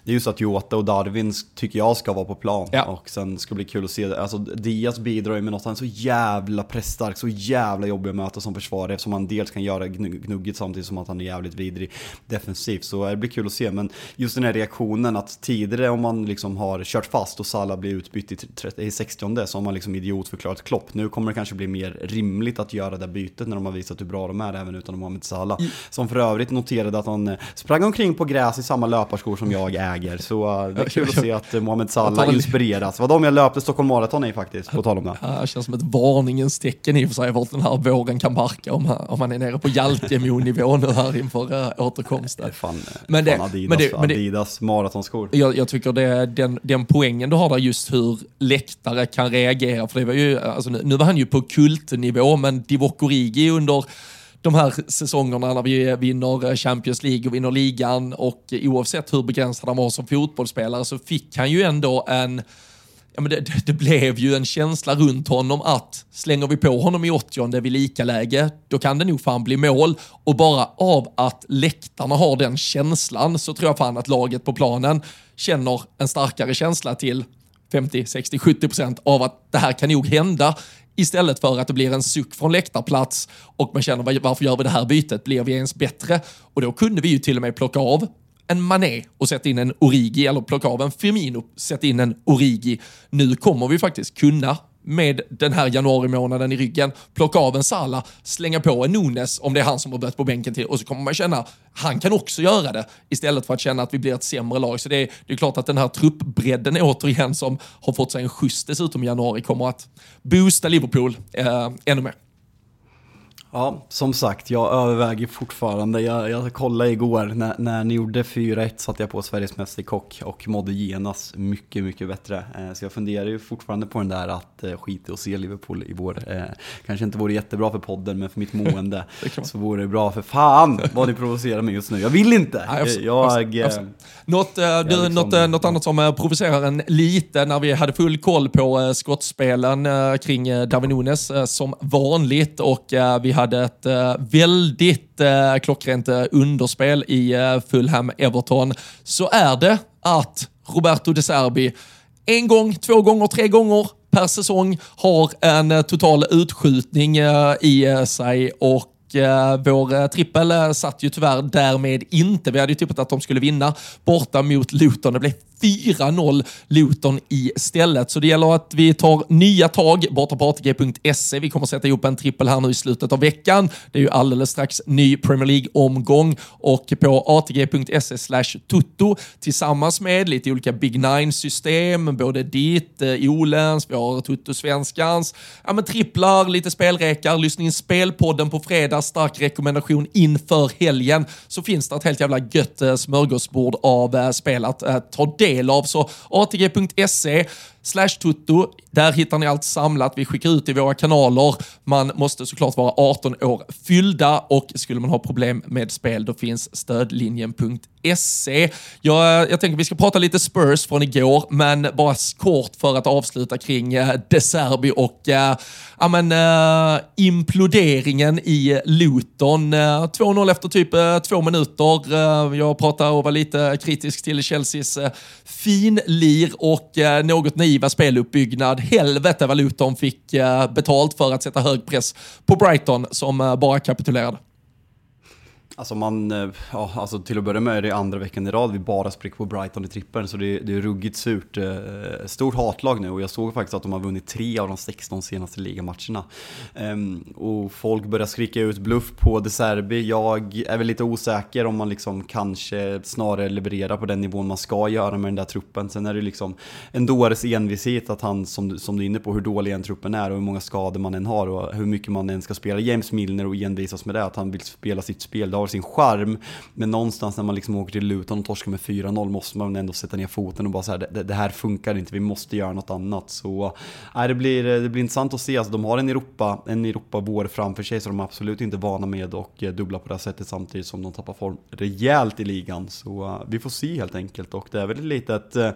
det är ju så att Jota och Darwin tycker jag ska vara på plan. Ja. Och sen ska det bli kul att se, alltså Diaz bidrar ju med något, han är så jävla pressstark, så jävla jobbig att möta som försvarare eftersom han dels kan göra gnugget samtidigt som att han är jävligt vidrig defensivt. Så det blir kul att se, men just den här reaktionen att tidigare om man liksom har kört fast och Salah blir utbytt i, 30, i 60 så har man liksom idiotförklarat Klopp. Nu kommer det kanske bli mer rimligt att göra det bytet när de har visat hur bra de är även utan Mohamed Salah. Som för övrigt noterade att han eh, sprang omkring på gräs i samma löparskor som jag är äger. Så uh, det är kul att se att uh, Mohamed Salah inspireras. Vad de jag löpte Stockholm Marathon i faktiskt, på tal om det. det känns som ett varningens tecken i och för sig vart den här våren kan barka om, om man är nere på Jaltemo-nivå nu här inför uh, återkomsten. Fan, men det, fan Adidas, men det, men det, Adidas maratonskor. Jag, jag tycker det, den, den poängen du har där just hur läktare kan reagera, för det var ju, alltså, nu, nu var han ju på kultnivå, men Divock Origi under de här säsongerna när vi vinner eh, Champions League och vinner ligan och eh, oavsett hur begränsad han var som fotbollsspelare så fick han ju ändå en Ja, men det, det, blev ju en känsla runt honom att slänger vi på honom i 80 vid lika läge, då kan det nog fan bli mål. Och bara av att läktarna har den känslan så tror jag fan att laget på planen känner en starkare känsla till 50, 60, 70 procent av att det här kan nog hända. Istället för att det blir en suck från läktarplats och man känner varför gör vi det här bytet? Blir vi ens bättre? Och då kunde vi ju till och med plocka av en Mané och sätta in en Origi eller plocka av en Firmino och sätta in en Origi. Nu kommer vi faktiskt kunna med den här januari månaden i ryggen, plocka av en Salah, slänga på en Nunes om det är han som har börjat på bänken till och så kommer man känna, han kan också göra det istället för att känna att vi blir ett sämre lag. Så det är, det är klart att den här truppbredden återigen som har fått sig en skjuts dessutom i januari kommer att boosta Liverpool eh, ännu mer. Ja, som sagt, jag överväger fortfarande. Jag, jag kollade igår, när, när ni gjorde 4-1 satte jag på Sveriges Mästerkock och mådde genast mycket, mycket bättre. Eh, så jag funderar ju fortfarande på den där att eh, skita och se Liverpool i vår. Eh, kanske inte vore jättebra för podden, men för mitt mående så vore det bra för fan vad ni provocerar mig just nu. Jag vill inte! Nej, absolut, jag, absolut, absolut. Något, du, liksom... något, något annat som provocerar en lite när vi hade full koll på skottspelen kring Darwin Nunes som vanligt och vi hade hade ett eh, väldigt eh, klockrent eh, underspel i eh, Fulham-Everton, så är det att Roberto De Serbi en gång, två gånger, tre gånger per säsong har en eh, total utskjutning eh, i sig och vår trippel satt ju tyvärr därmed inte. Vi hade ju tippat att de skulle vinna borta mot Luton. Det blev 4-0 Luton istället. Så det gäller att vi tar nya tag borta på ATG.se. Vi kommer sätta ihop en trippel här nu i slutet av veckan. Det är ju alldeles strax ny Premier League-omgång och på ATG.se slash Toto tillsammans med lite olika Big Nine-system, både ditt, eh, Olens, vi har Toto-svenskans. ja men tripplar, lite spelrekar, lyssna in spelpodden på fredag, stark rekommendation inför helgen, så finns det ett helt jävla gött eh, smörgåsbord av eh, spel att ta del del av. Så atg.se slash tutto. Där hittar ni allt samlat. Vi skickar ut i våra kanaler. Man måste såklart vara 18 år fyllda och skulle man ha problem med spel då finns stödlinjen.se. Jag, jag tänker vi ska prata lite Spurs från igår, men bara kort för att avsluta kring uh, De Serbi och uh, ja, men, eh, imploderingen i Luton. Uh, 2-0 efter typ uh, två minuter. Jag pratade och var lite kritisk till Chelseas uh, finlir och något något offensiva speluppbyggnad. Helvete vad Luton fick eh, betalt för att sätta hög press på Brighton som eh, bara kapitulerade. Alltså man, eh, ja, alltså till att börja med är det andra veckan i rad vi bara spricker på Brighton i trippen så det, det är ruggigt surt. Eh, stort hatlag nu och jag såg faktiskt att de har vunnit tre av de 16 senaste ligamatcherna. Ehm, och folk börjar skrika ut bluff på De Serbi. Jag är väl lite osäker om man liksom kanske snarare levererar på den nivån man ska göra med den där truppen. Sen är det liksom en dåres envishet att han, som, som du är inne på, hur dålig en truppen är och hur många skador man än har och hur mycket man än ska spela James Milner och envisas med det, att han vill spela sitt spel har sin charm. Men någonstans när man liksom åker till Luton och torskar med 4-0 måste man ändå sätta ner foten och bara säga det, det, här funkar inte, vi måste göra något annat. Så äh, det, blir, det blir intressant att se, alltså, de har en Europa, en Europa-vår framför sig som de är absolut inte vana med och eh, dubbla på det här sättet samtidigt som de tappar form rejält i ligan. Så eh, vi får se helt enkelt och det är väl lite ett eh,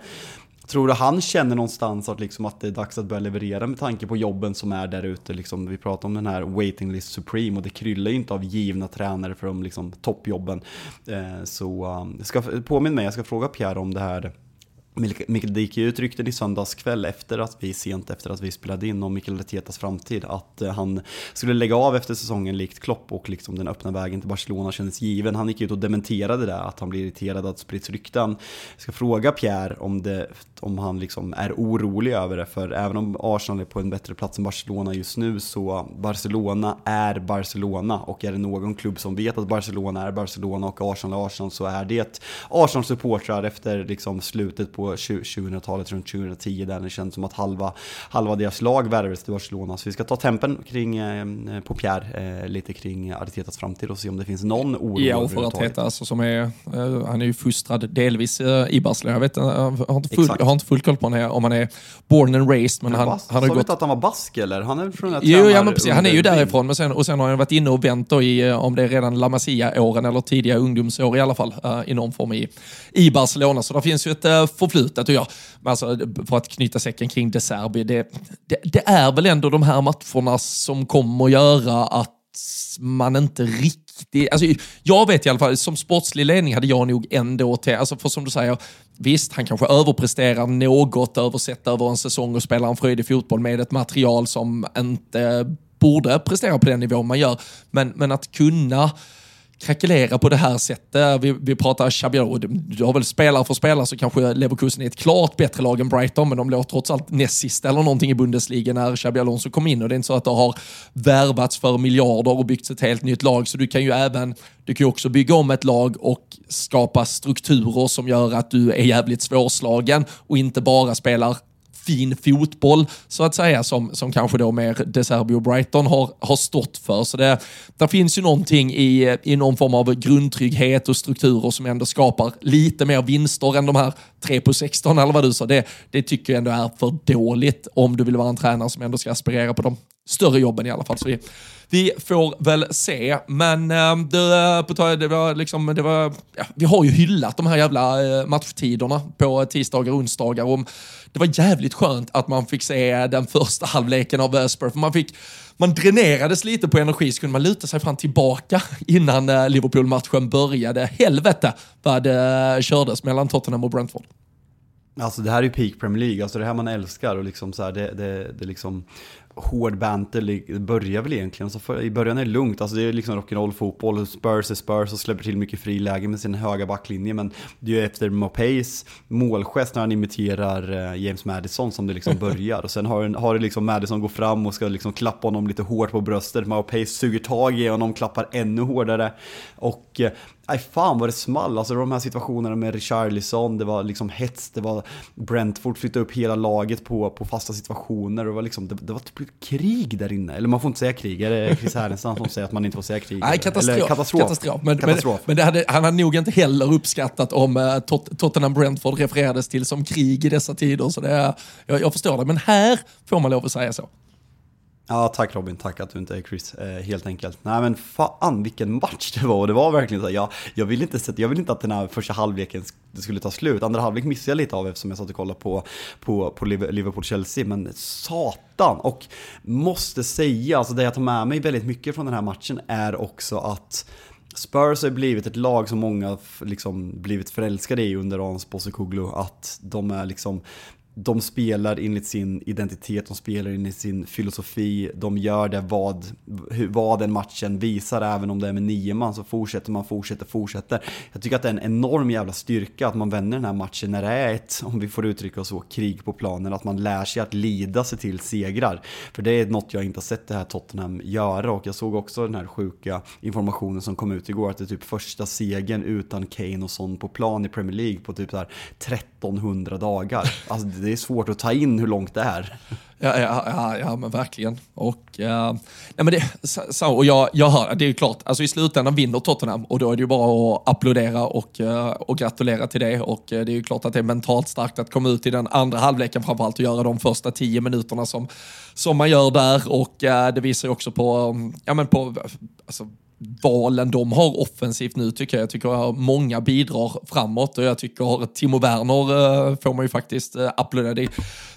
Tror du han känner någonstans att, liksom att det är dags att börja leverera med tanke på jobben som är där ute? Liksom, vi pratar om den här waiting list supreme och det kryllar ju inte av givna tränare för de liksom, toppjobben. Eh, så um, ska påminn mig, jag ska fråga Pierre om det här Mikael, det gick ju ut rykten i söndags kväll efter att vi, sent efter att vi spelade in om Mikael Tetas framtid, att eh, han skulle lägga av efter säsongen likt Klopp och liksom den öppna vägen till Barcelona kändes given. Han gick ut och dementerade det, att han blir irriterad att sprids rykten. Jag ska fråga Pierre om, det, om han liksom är orolig över det, för även om Arsenal är på en bättre plats än Barcelona just nu så Barcelona är Barcelona och är det någon klubb som vet att Barcelona är Barcelona och Arsenal är Arsenal så är det Arsenal-supportrar efter liksom slutet på 2000-talet, runt 2010, där det känns som att halva, halva deras lag värvades till Barcelona. Så vi ska ta tempen kring, eh, på Pierre, eh, lite kring Artetas framtid och se om det finns någon oro Ja, och för Arteta alltså, som är, eh, han är ju fostrad delvis i Barcelona. Jag, vet, jag, har inte full, jag har inte full koll på honom, om han är born and raised. Men han, han, han har gått... inte att han var bask eller? Han är från Jo, ja, men precis. Han är ju därifrån, men sen, och sen har han varit inne och vänt i, om det är redan La Masia-åren eller tidiga ungdomsår i alla fall, i någon form i, i Barcelona. Så det finns ju ett förflutet förflutet. Och jag, alltså, för att knyta säcken kring De Serbi, det, det, det är väl ändå de här matcherna som kommer att göra att man inte riktigt... Alltså, jag vet i alla fall, som sportslig ledning hade jag nog ändå till, alltså för som du säger, visst, han kanske överpresterar något översett över en säsong och spelar en fröjdig fotboll med ett material som inte borde prestera på den nivån man gör. Men, men att kunna krackelera på det här sättet. Eh, vi, vi pratar och du har väl spelare för spelare så kanske Leverkusen är ett klart bättre lag än Brighton, men de låg trots allt näst sist eller någonting i Bundesliga när Xabi Alonso kom in. Och det är inte så att det har värvats för miljarder och byggts ett helt nytt lag, så du kan ju även du kan ju också bygga om ett lag och skapa strukturer som gör att du är jävligt svårslagen och inte bara spelar fin fotboll, så att säga, som, som kanske då mer De Serbio Brighton har, har stått för. Så det, det finns ju någonting i, i någon form av grundtrygghet och strukturer som ändå skapar lite mer vinster än de här 3 på 16 eller vad du sa. Det, det tycker jag ändå är för dåligt om du vill vara en tränare som ändå ska aspirera på de större jobben i alla fall. Så vi, vi får väl se. Men äh, det, på det var liksom, det var, ja, vi har ju hyllat de här jävla äh, matchtiderna på tisdagar och onsdagar. Och det var jävligt skönt att man fick se den första halvleken av äh, Spurs. Man fick man dränerades lite på energi så kunde man luta sig fram tillbaka innan eh, Liverpool-matchen började. Helvete vad det kördes mellan Tottenham och Brentford. Alltså det här är ju peak Premier League, alltså det här man älskar och liksom så här, det, det, det liksom hård banter börjar väl egentligen. Så för, I början är det lugnt, alltså det är liksom rock'n'roll fotboll. Spurs är Spurs och släpper till mycket friläge med sin höga backlinje. Men det är ju efter Mopays målgest när han imiterar eh, James Madison som det liksom börjar. Och sen har, har det liksom Madison går fram och ska liksom klappa honom lite hårt på bröstet. Mopay suger tag i honom, klappar ännu hårdare. Och Nej fan vad det small, alltså de här situationerna med Richarlison, det var liksom hets, det var Brentford flyttade upp hela laget på, på fasta situationer, det var liksom, det, det var typ krig där inne. Eller man får inte säga krig, är det Chris Härenstam som säger att man inte får säga krig? Nej, katastrof. Eller, katastrof. katastrof. Men, katastrof. men, men hade, han hade nog inte heller uppskattat om uh, Tot Tottenham Brentford refererades till som krig i dessa tider, så det, jag, jag förstår det. Men här får man lov att säga så. Ja, tack Robin. Tack att du inte är Chris. Eh, helt enkelt. Nej men fan vilken match det var. Och det var verkligen så jag, jag, vill inte sätta, jag vill inte att den här första halvleken skulle ta slut. Andra halvlek missade jag lite av eftersom jag satt och kollade på, på, på Liverpool-Chelsea. Men satan! Och måste säga, alltså det jag tar med mig väldigt mycket från den här matchen är också att Spurs har blivit ett lag som många liksom blivit förälskade i under Hans Postecoglou. Att de är liksom de spelar enligt sin identitet, de spelar enligt sin filosofi, de gör det vad, vad den matchen visar, även om det är med nio man så fortsätter man, fortsätter, fortsätter. Jag tycker att det är en enorm jävla styrka att man vänder den här matchen när det är ett, om vi får uttrycka oss så, krig på planen, att man lär sig att lida sig till segrar. För det är något jag inte har sett det här Tottenham göra och jag såg också den här sjuka informationen som kom ut igår, att det är typ första segern utan Kane och sånt på plan i Premier League på typ så här 1300 dagar. Alltså det är svårt att ta in hur långt det är. Ja, ja, ja, ja men verkligen. Och, uh, nej, men det, så, och jag, jag hör, det är ju klart, alltså i slutändan vinner Tottenham och då är det ju bara att applådera och, uh, och gratulera till det. Och uh, det är ju klart att det är mentalt starkt att komma ut i den andra halvleken framförallt och göra de första tio minuterna som, som man gör där. Och det visar ju också på, mm, ja men på, alltså, valen de har offensivt nu tycker jag. Jag tycker många bidrar framåt och jag tycker att Timo Werner eh, får man ju faktiskt eh, applådera. Det,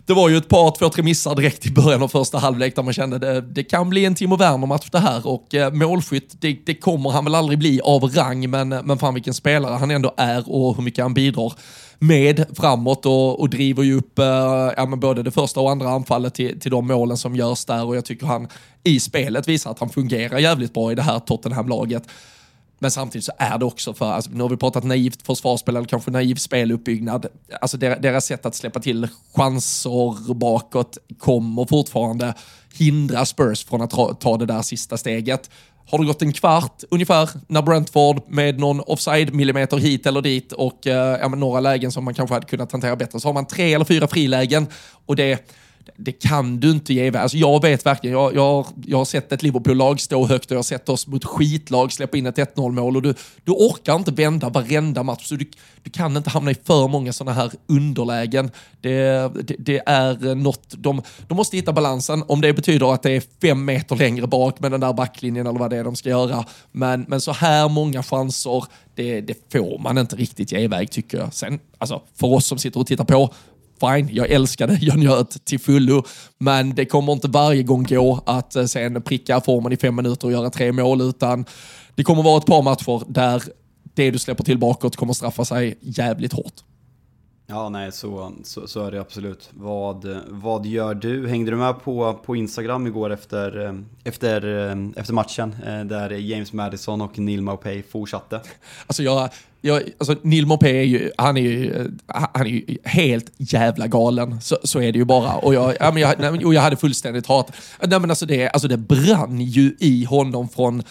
det var ju ett par, två, tre missar direkt i början av första halvlek där man kände det, det kan bli en Timo Werner-match det här och eh, målskytt, det, det, kommer han väl aldrig bli av rang, men, men fan vilken spelare han ändå är och hur mycket han bidrar med framåt och, och driver ju upp eh, ja, men både det första och andra anfallet till, till de målen som görs där och jag tycker han i spelet visar att han fungerar jävligt bra i det här Tottenham-laget. Men samtidigt så är det också för, alltså, nu har vi pratat naivt försvarsspel eller kanske naiv speluppbyggnad. Alltså deras sätt att släppa till chanser bakåt kommer fortfarande hindra Spurs från att ta det där sista steget. Har det gått en kvart ungefär när Brentford med någon offside-millimeter hit eller dit och eh, ja, några lägen som man kanske hade kunnat hantera bättre så har man tre eller fyra frilägen. Och det det kan du inte ge alltså Jag vet verkligen, jag, jag, jag har sett ett Liverpool-lag stå högt och jag har sett oss mot skitlag släppa in ett 1-0 mål och du, du orkar inte vända varenda match. Så du, du kan inte hamna i för många sådana här underlägen. Det, det, det, är eh, något, de, de måste hitta balansen. Om det betyder att det är fem meter längre bak med den där backlinjen eller vad det är de ska göra. Men, men så här många chanser, det, det får man inte riktigt ge iväg tycker jag. Sen, alltså, för oss som sitter och tittar på, fine, jag älskade jag Njöt till fullo, men det kommer inte varje gång gå att eh, sen pricka formen i fem minuter och göra tre mål, utan det kommer vara ett par matcher där det du släpper till bakåt kommer straffa sig jävligt hårt. Ja, nej, så, så, så, är det absolut. Vad, vad gör du? Hängde du med på, på Instagram igår efter, efter, efter matchen? Eh, där James Madison och Neil Maupay fortsatte? Alltså jag, jag, alltså Neil Maupay är ju, han är ju, eh, han är ju helt jävla galen. Så, så är det ju bara. Och jag, ja, men jag, nej, och jag hade fullständigt hat. Nej, men alltså det, alltså det brann ju i honom från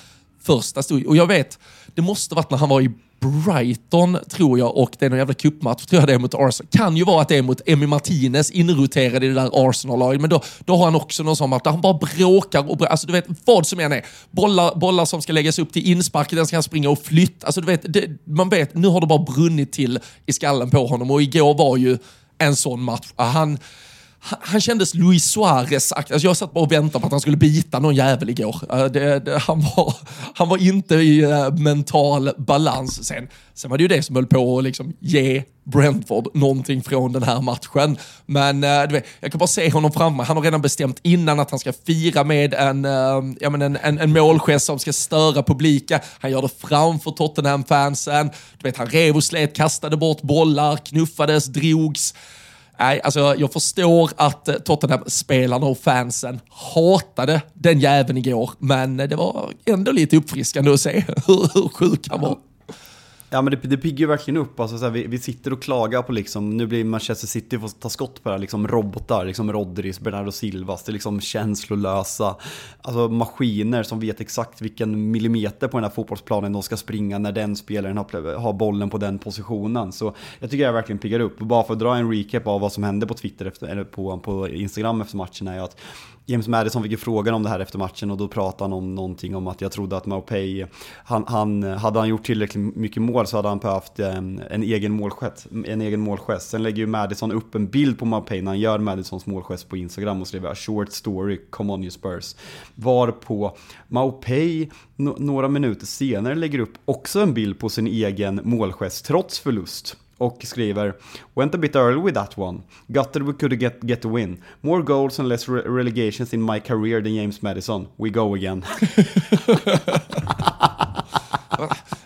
första stund. Och jag vet, det måste varit när han var i Brighton, tror jag, och det är någon jävla cupmatch, tror jag det är mot Arsenal. Kan ju vara att det är mot Emmy Martinez, inroterad i det där Arsenal-laget, men då, då har han också någon sån match där han bara bråkar och bråkar. Alltså du vet, vad som än är. Bollar, bollar som ska läggas upp till inspark, den ska han springa och flytta. Alltså du vet, det, man vet, nu har det bara brunnit till i skallen på honom och igår var ju en sån match. Han han, kändes Luis Suarez alltså Jag satt bara och väntade på att han skulle bita någon jävel igår. Uh, det, det, han, var, han var inte i uh, mental balans. Sen, sen var det ju det som höll på att liksom ge Brentford någonting från den här matchen. Men uh, du vet, jag kan bara se honom framme. Han har redan bestämt innan att han ska fira med en, eh, ja, men en, en, en målgest som ska störa publiken. Han gör det framför Tottenham-fansen. Du vet, han rev och slet, kastade bort bollar, knuffades, drogs. Nej, alltså jag förstår att eh, Tottenham-spelarna och fansen hatade den jäveln igår, men eh, det var ändå lite uppfriskande att se hur, hur sjuk han var. Ja men det, det piggar ju verkligen upp. Alltså, så här, vi, vi, sitter och klagar på liksom, nu blir Manchester City får ta skott på det här, liksom robotar, liksom Rodris, Bernardo Silvas, det är liksom känslolösa, alltså maskiner som vet exakt vilken millimeter på den här fotbollsplanen de ska springa när den spelaren har, har bollen på den positionen. Så jag tycker jag verkligen piggar upp. Och bara för att dra en recap av vad som hände på Twitter, efter, eller på, på Instagram efter matchen är ju att James Madison fick ju frågan om det här efter matchen och då pratade han om någonting om att jag trodde att Maupay, han, han, hade han gjort tillräckligt mycket mål så hade han behövt en, en, egen målgest, en egen målgest. Sen lägger ju Madison upp en bild på Maupay när han gör Madisons målgest på Instagram och skriver “Short story, come on you Spurs”. Varpå Maupay no, några minuter senare lägger upp också en bild på sin egen målgest trots förlust och skriver “Went a bit early with that one. Gutted we could get, get the win. More goals and less re relegations in my career than James Madison. We go again.”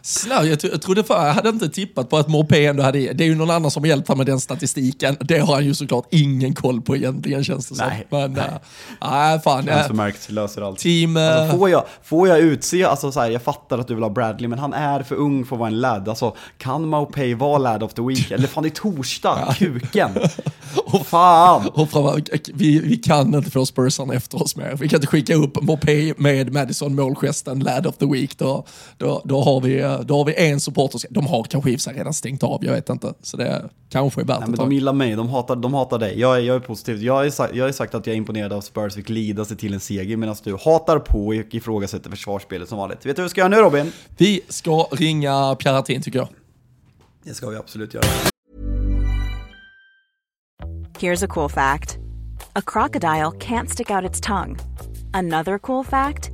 Snö, jag, jag trodde för, jag hade inte tippat på att Morpé ändå hade, det är ju någon annan som har hjälpt honom med den statistiken. Det har han ju såklart ingen koll på egentligen känns det nej, som. Men, nej. Äh, fan. Äh, märkt löser allt. Team... Alltså, får, jag, får jag utse, alltså så här, jag fattar att du vill ha Bradley, men han är för ung för att vara en lad. Alltså, kan Maupay vara lad of the week? Eller fan, det är torsdag, kuken. och, fan! Och fram, vi, vi kan inte få Spursarna efter oss mer. Vi kan inte skicka upp Mopé med Madison målgesten lad of the week. Då, då, då, har, vi, då har vi en supporter. De har kanske i sig redan stängt av, jag vet inte. Så det kanske är värt Nej, men De gillar mig, de hatar, de hatar dig. Jag är, jag är positiv. Jag har sagt, jag sagt att jag är imponerad av Spurs fick lida sig till en seger medan du hatar på och ifrågasätter försvarsspelet som vanligt. Vet du vad vi ska göra nu Robin? Vi ska ringa Pierre tycker jag. Det ska vi absolut göra. Here's a cool fact. A crocodile can't stick out its tongue. Another cool fact.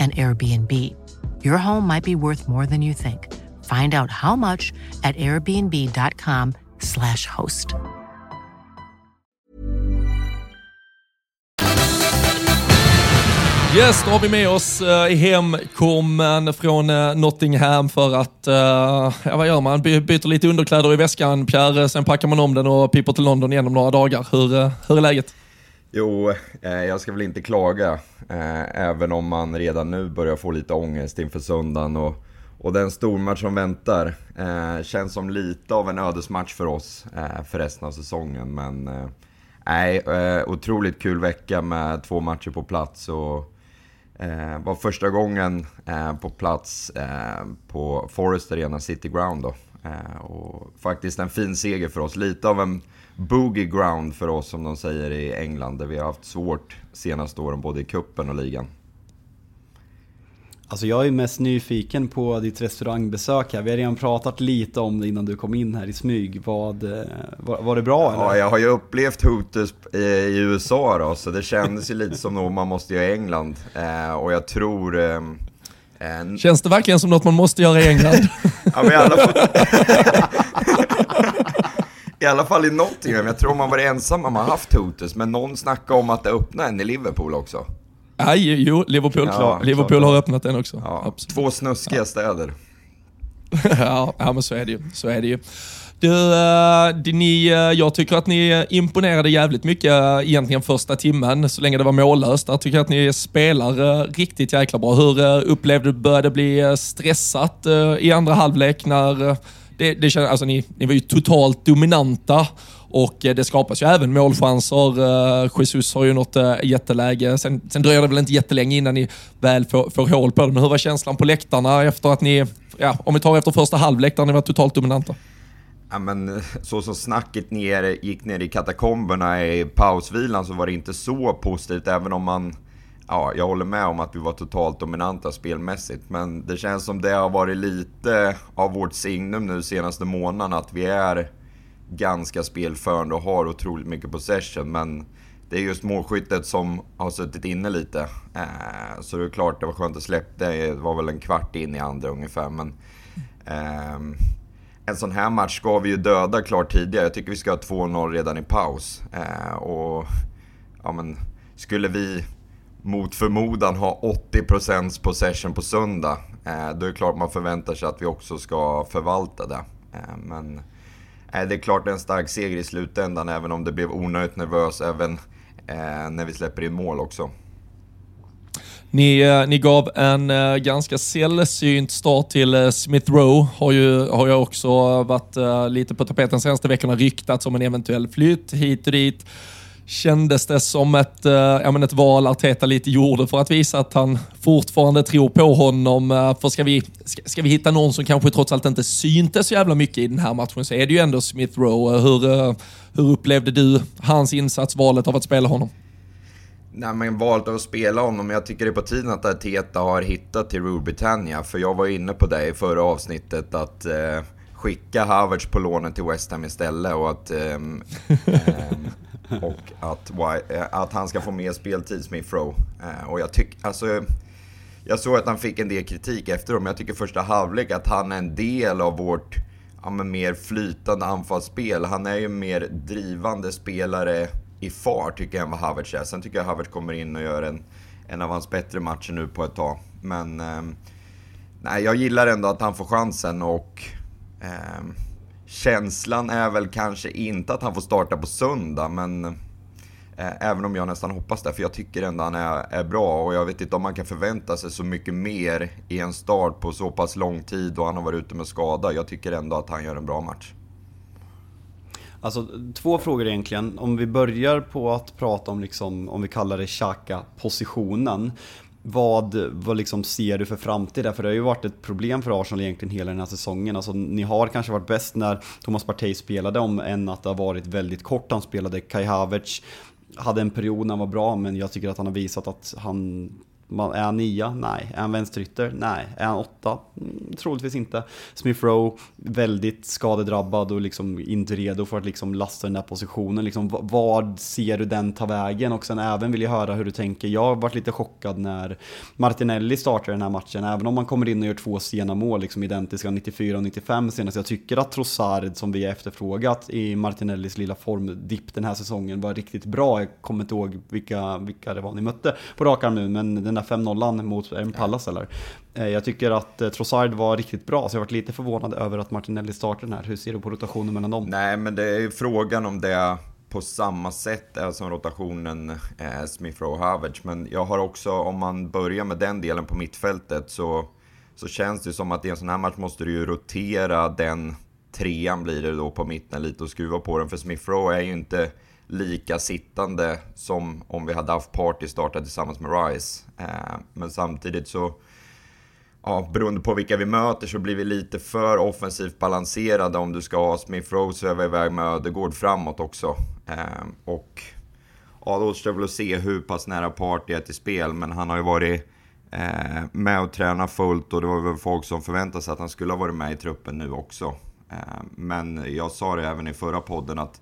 and Airbnb. Your home might be worth more than you think. Find out how much at airbnb.com slash host. Yes, då har vi med oss uh, hemkommen från uh, Nottingham för att, uh, ja vad gör man? By byter lite underkläder i väskan, Pierre, sen packar man om den och piper till London igen om några dagar. Hur, uh, hur är läget? Jo, eh, jag ska väl inte klaga. Eh, även om man redan nu börjar få lite ångest inför söndagen. Och, och den stormatch som väntar eh, känns som lite av en ödesmatch för oss eh, för resten av säsongen. Men eh, nej, eh, otroligt kul vecka med två matcher på plats. Och, eh, var första gången eh, på plats eh, på Forest Arena City Ground då. Eh, och faktiskt en fin seger för oss. Lite av en boogie ground för oss som de säger i England där vi har haft svårt senaste åren både i kuppen och ligan. Alltså jag är mest nyfiken på ditt restaurangbesök här. Vi har redan pratat lite om det innan du kom in här i smyg. Vad, eh, var, var det bra eller? Ja, jag har ju upplevt Hooters i USA då, så det kändes ju lite som något man måste göra i England. Eh, och jag tror... Eh, en... Känns det verkligen som något man måste göra i England? ja, men i alla fall... I alla fall i Nottingham, jag tror man var ensam om ha haft Hooters, men någon snackade om att det öppnade en i Liverpool också. Ja, jo, Liverpool, ja, Liverpool har öppnat den också. Ja, två snuskiga ja. städer. ja, ja, men så är det ju. Så är det ju. Du, uh, ni, uh, jag tycker att ni imponerade jävligt mycket uh, egentligen första timmen, så länge det var mållöst. Jag tycker att ni spelar riktigt jäkla bra. Hur upplevde du, började bli stressat i andra halvlek när det, det kändes, alltså ni, ni var ju totalt dominanta och eh, det skapas ju även målchanser. Eh, Jesus har ju något eh, jätteläge. Sen, sen dröjer det väl inte jättelänge innan ni väl får, får hål på det. Men hur var känslan på läktarna efter att ni, ja, om vi tar efter första halvlek där ni var totalt dominanta? Ja, men så som snacket ner, gick ner i katakomberna i pausvilan så var det inte så positivt, även om man... Ja, jag håller med om att vi var totalt dominanta spelmässigt, men det känns som det har varit lite av vårt signum nu senaste månaden, att vi är ganska spelförande och har otroligt mycket possession. Men det är just målskyttet som har suttit inne lite. Eh, så det är klart, det var skönt att släppa det. Det var väl en kvart in i andra ungefär. Men, Mm. en sån här match ska vi ju döda klart tidigare. Jag tycker vi ska ha 2-0 redan i paus. Eh, och ja, men, skulle vi mot förmodan ha 80% possession på söndag, eh, då är det klart man förväntar sig att vi också ska förvalta det. Eh, men Eh, det är klart det är en stark seger i slutändan, även om det blev onödigt nervös även eh, när vi släpper in mål också. Ni, eh, ni gav en eh, ganska sällsynt start till eh, Smith Rowe. Har ju, har ju också varit lite på tapeten senaste veckorna, ryktats om en eventuell flytt hit och dit. Kändes det som ett, äh, ja, men ett val Arteta lite gjorde för att visa att han fortfarande tror på honom? Eh, för ska vi, ska, ska, vi hitta någon som kanske trots allt inte syntes så jävla mycket i den här matchen så är det ju ändå Smith Rowe. Eh, hur, äh, hur upplevde du hans insats, valet av att spela honom? Nej men valet av att spela honom, jag tycker det är på tiden att Arteta har hittat till Rule Britannia. För jag var inne på det i förra avsnittet att eh, skicka Havertz på lånet till West Ham istället och att um, um, och att, eh, att han ska få mer speltid, Smith Rowe. Uh, och jag tycker, alltså, jag såg att han fick en del kritik efteråt, men jag tycker första halvlek att han är en del av vårt ja, men mer flytande anfallsspel. Han är ju mer drivande spelare i fart tycker jag än vad Havertz är. Sen tycker jag Havertz kommer in och gör en, en av hans bättre matcher nu på ett tag. Men um, nej, jag gillar ändå att han får chansen och eh, Känslan är väl kanske inte att han får starta på söndag, men eh, även om jag nästan hoppas det, för jag tycker ändå han är, är bra och jag vet inte om man kan förvänta sig så mycket mer i en start på så pass lång tid och han har varit ute med skada. Jag tycker ändå att han gör en bra match. Alltså två frågor egentligen. Om vi börjar på att prata om, liksom, om vi kallar det Xhaka-positionen. Vad, vad liksom ser du för framtid? För det har ju varit ett problem för Arsenal egentligen hela den här säsongen. Alltså, ni har kanske varit bäst när Thomas Partey spelade, om än att det har varit väldigt kort han spelade. Kai Havertz hade en period när han var bra, men jag tycker att han har visat att han är han nia? Nej. Är han vänsterytter? Nej. Är han åtta? Mm, troligtvis inte. Smith Rowe, väldigt skadedrabbad och liksom inte redo för att liksom lasta den där positionen. Liksom, vad ser du den ta vägen? Och sen även vill jag höra hur du tänker. Jag har varit lite chockad när Martinelli startar den här matchen. Även om man kommer in och gör två sena mål, liksom identiska 94 och 95 senast. Jag tycker att Trossard, som vi har efterfrågat i Martinellis lilla formdipp den här säsongen, var riktigt bra. Jag kommer inte ihåg vilka, vilka det var ni mötte på rak arm nu, men den där 5-0 mot en Pallas eller? Eh, jag tycker att eh, Trossard var riktigt bra, så jag varit lite förvånad över att Martinelli startar den här. Hur ser du på rotationen mellan dem? Nej, men det är ju frågan om det på samma sätt är som rotationen eh, Smith Rowe Havertz. Men jag har också, om man börjar med den delen på mittfältet, så, så känns det som att i en sån här match måste du ju rotera den trean blir det då på mitten lite och skruva på den. För Smith Rowe är ju inte lika sittande som om vi hade haft Party startat tillsammans med Rice. Eh, men samtidigt så, ja, beroende på vilka vi möter så blir vi lite för offensivt balanserade om du ska ha Smith Rose över iväg med Ödegård framåt också. Eh, och ja, då återstår väl att se hur pass nära Party är till spel, men han har ju varit eh, med och träna fullt och det var väl folk som förväntade sig att han skulle ha varit med i truppen nu också. Men jag sa det även i förra podden att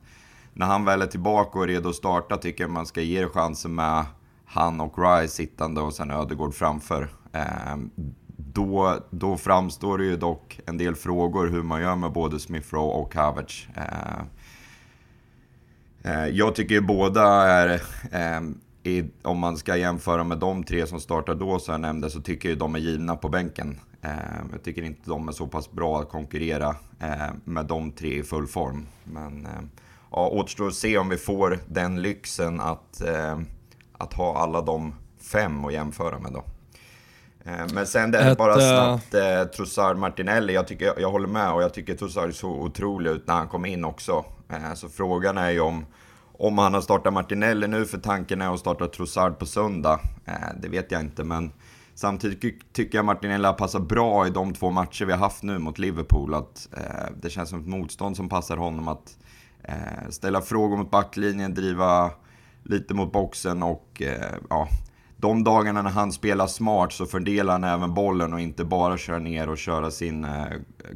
när han väl är tillbaka och är redo att starta tycker jag man ska ge det chansen med han och Rice sittande och sen Ödegård framför. Ehm, då, då framstår det ju dock en del frågor hur man gör med både Smith Rowe och Havertz. Ehm, eh, jag tycker båda är, ehm, om man ska jämföra med de tre som startar då, som jag nämnde, så tycker jag de är givna på bänken. Jag tycker inte de är så pass bra att konkurrera med de tre i full form. Men ja, återstår att se om vi får den lyxen att, att ha alla de fem att jämföra med då. Eh, men sen det är bara eh, snabbt, eh, Trossard Martinelli, jag, tycker, jag, jag håller med och jag tycker Trossard så otrolig ut när han kom in också. Eh, så frågan är ju om, om han har startat Martinelli nu, för tanken är att starta Trossard på söndag. Eh, det vet jag inte, men samtidigt tycker jag Martinelli har passat bra i de två matcher vi har haft nu mot Liverpool. Att, eh, det känns som ett motstånd som passar honom att Eh, ställa frågor mot backlinjen, driva lite mot boxen och eh, ja, de dagarna när han spelar smart så fördelar han även bollen och inte bara kör ner och köra sin eh,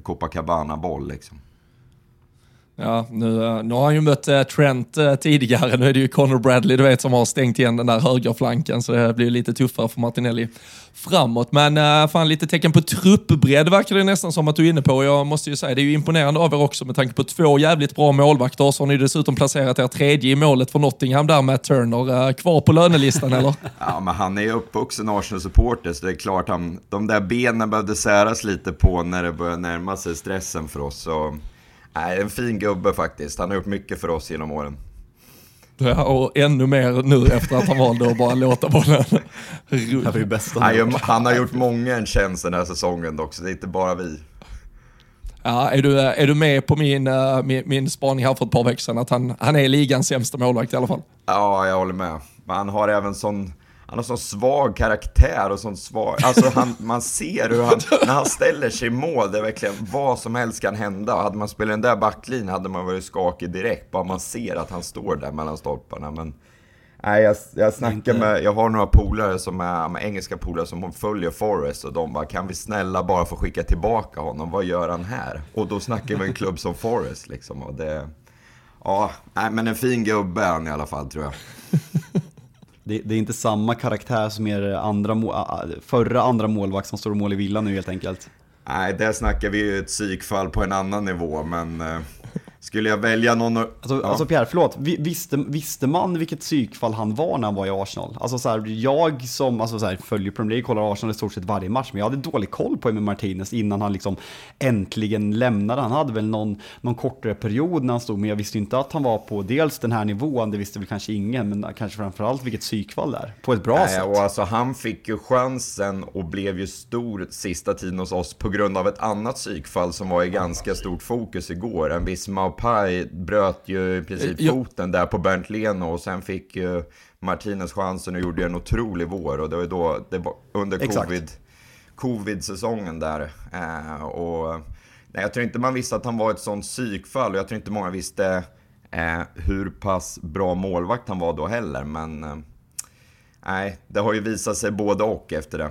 Copacabana-boll liksom. Ja, nu, eh, nu har han ju mött eh, Trent eh, tidigare. Nu är det ju Conor Bradley du vet som har stängt igen den där högerflanken så det blir lite tuffare för Martinelli framåt. Men fan lite tecken på truppbredd verkar det nästan som att du är inne på. Jag måste ju säga, det är ju imponerande av er också med tanke på två jävligt bra målvakter. Så har ni dessutom placerat er tredje i målet för Nottingham där med Turner. Kvar på lönelistan eller? ja, men han är ju uppvuxen Arsenal-supporter så det är klart han, de där benen behövde säras lite på när det började närma sig stressen för oss. Så Nej, en fin gubbe faktiskt. Han har gjort mycket för oss genom åren. Ja, och ännu mer nu efter att han valde att bara låta bollen rulla. Det bästa han, han har gjort många en tjänst den här säsongen dock, så det är inte bara vi. Ja, är, du, är du med på min, uh, min, min spaning här för ett par veckor sedan, att han, han är ligans sämsta målvakt i alla fall? Ja, jag håller med. Men han har även sån han har sån svag karaktär och sån svag... Alltså han, man ser hur han, när han ställer sig i mål, det är verkligen vad som helst kan hända. Hade man spelat den där backlinjen hade man varit skakig direkt, bara man ser att han står där mellan stolparna. Men nej, jag, jag snackar med, jag har några polare som är, engelska polare som följer Forrest och de bara, kan vi snälla bara få skicka tillbaka honom, vad gör han här? Och då snackar vi en klubb som Forrest liksom. Och det, ja, nej men en fin gubbe är han i alla fall tror jag. Det, det, är inte samma karaktär som er andra, förra andra målvakt som står och mål i villa nu helt enkelt. Nej, där snackar vi ju ett psykfall på en annan nivå, men eh, skulle jag välja någon... Alltså, ja. alltså Pierre, förlåt. Visste, visste man vilket psykfall han var när han var i Arsenal? Alltså så här, jag som alltså så här, följer Premier League, kollar Arsenal i stort sett varje match, men jag hade dålig koll på Emil Martinez innan han liksom äntligen lämnade. Han hade väl någon, någon kortare period när han stod, men jag visste inte att han var på dels den här nivån, det visste väl kanske ingen, men kanske framförallt vilket psykfall det är. På ett bra Nej, sätt. Och alltså, han fick ju chansen och blev ju stor sista tiden hos oss på grund av ett annat psykfall som var i ganska stort fokus igår. En viss Maupai bröt ju i princip eh, foten där på Bernt Leno och sen fick ju Martinez chansen och gjorde en otrolig vår och det var då, det var under covid, covid-säsongen där. Eh, och nej, jag tror inte man visste att han var ett sånt psykfall och jag tror inte många visste eh, hur pass bra målvakt han var då heller. Men eh, nej, det har ju visat sig både och efter det.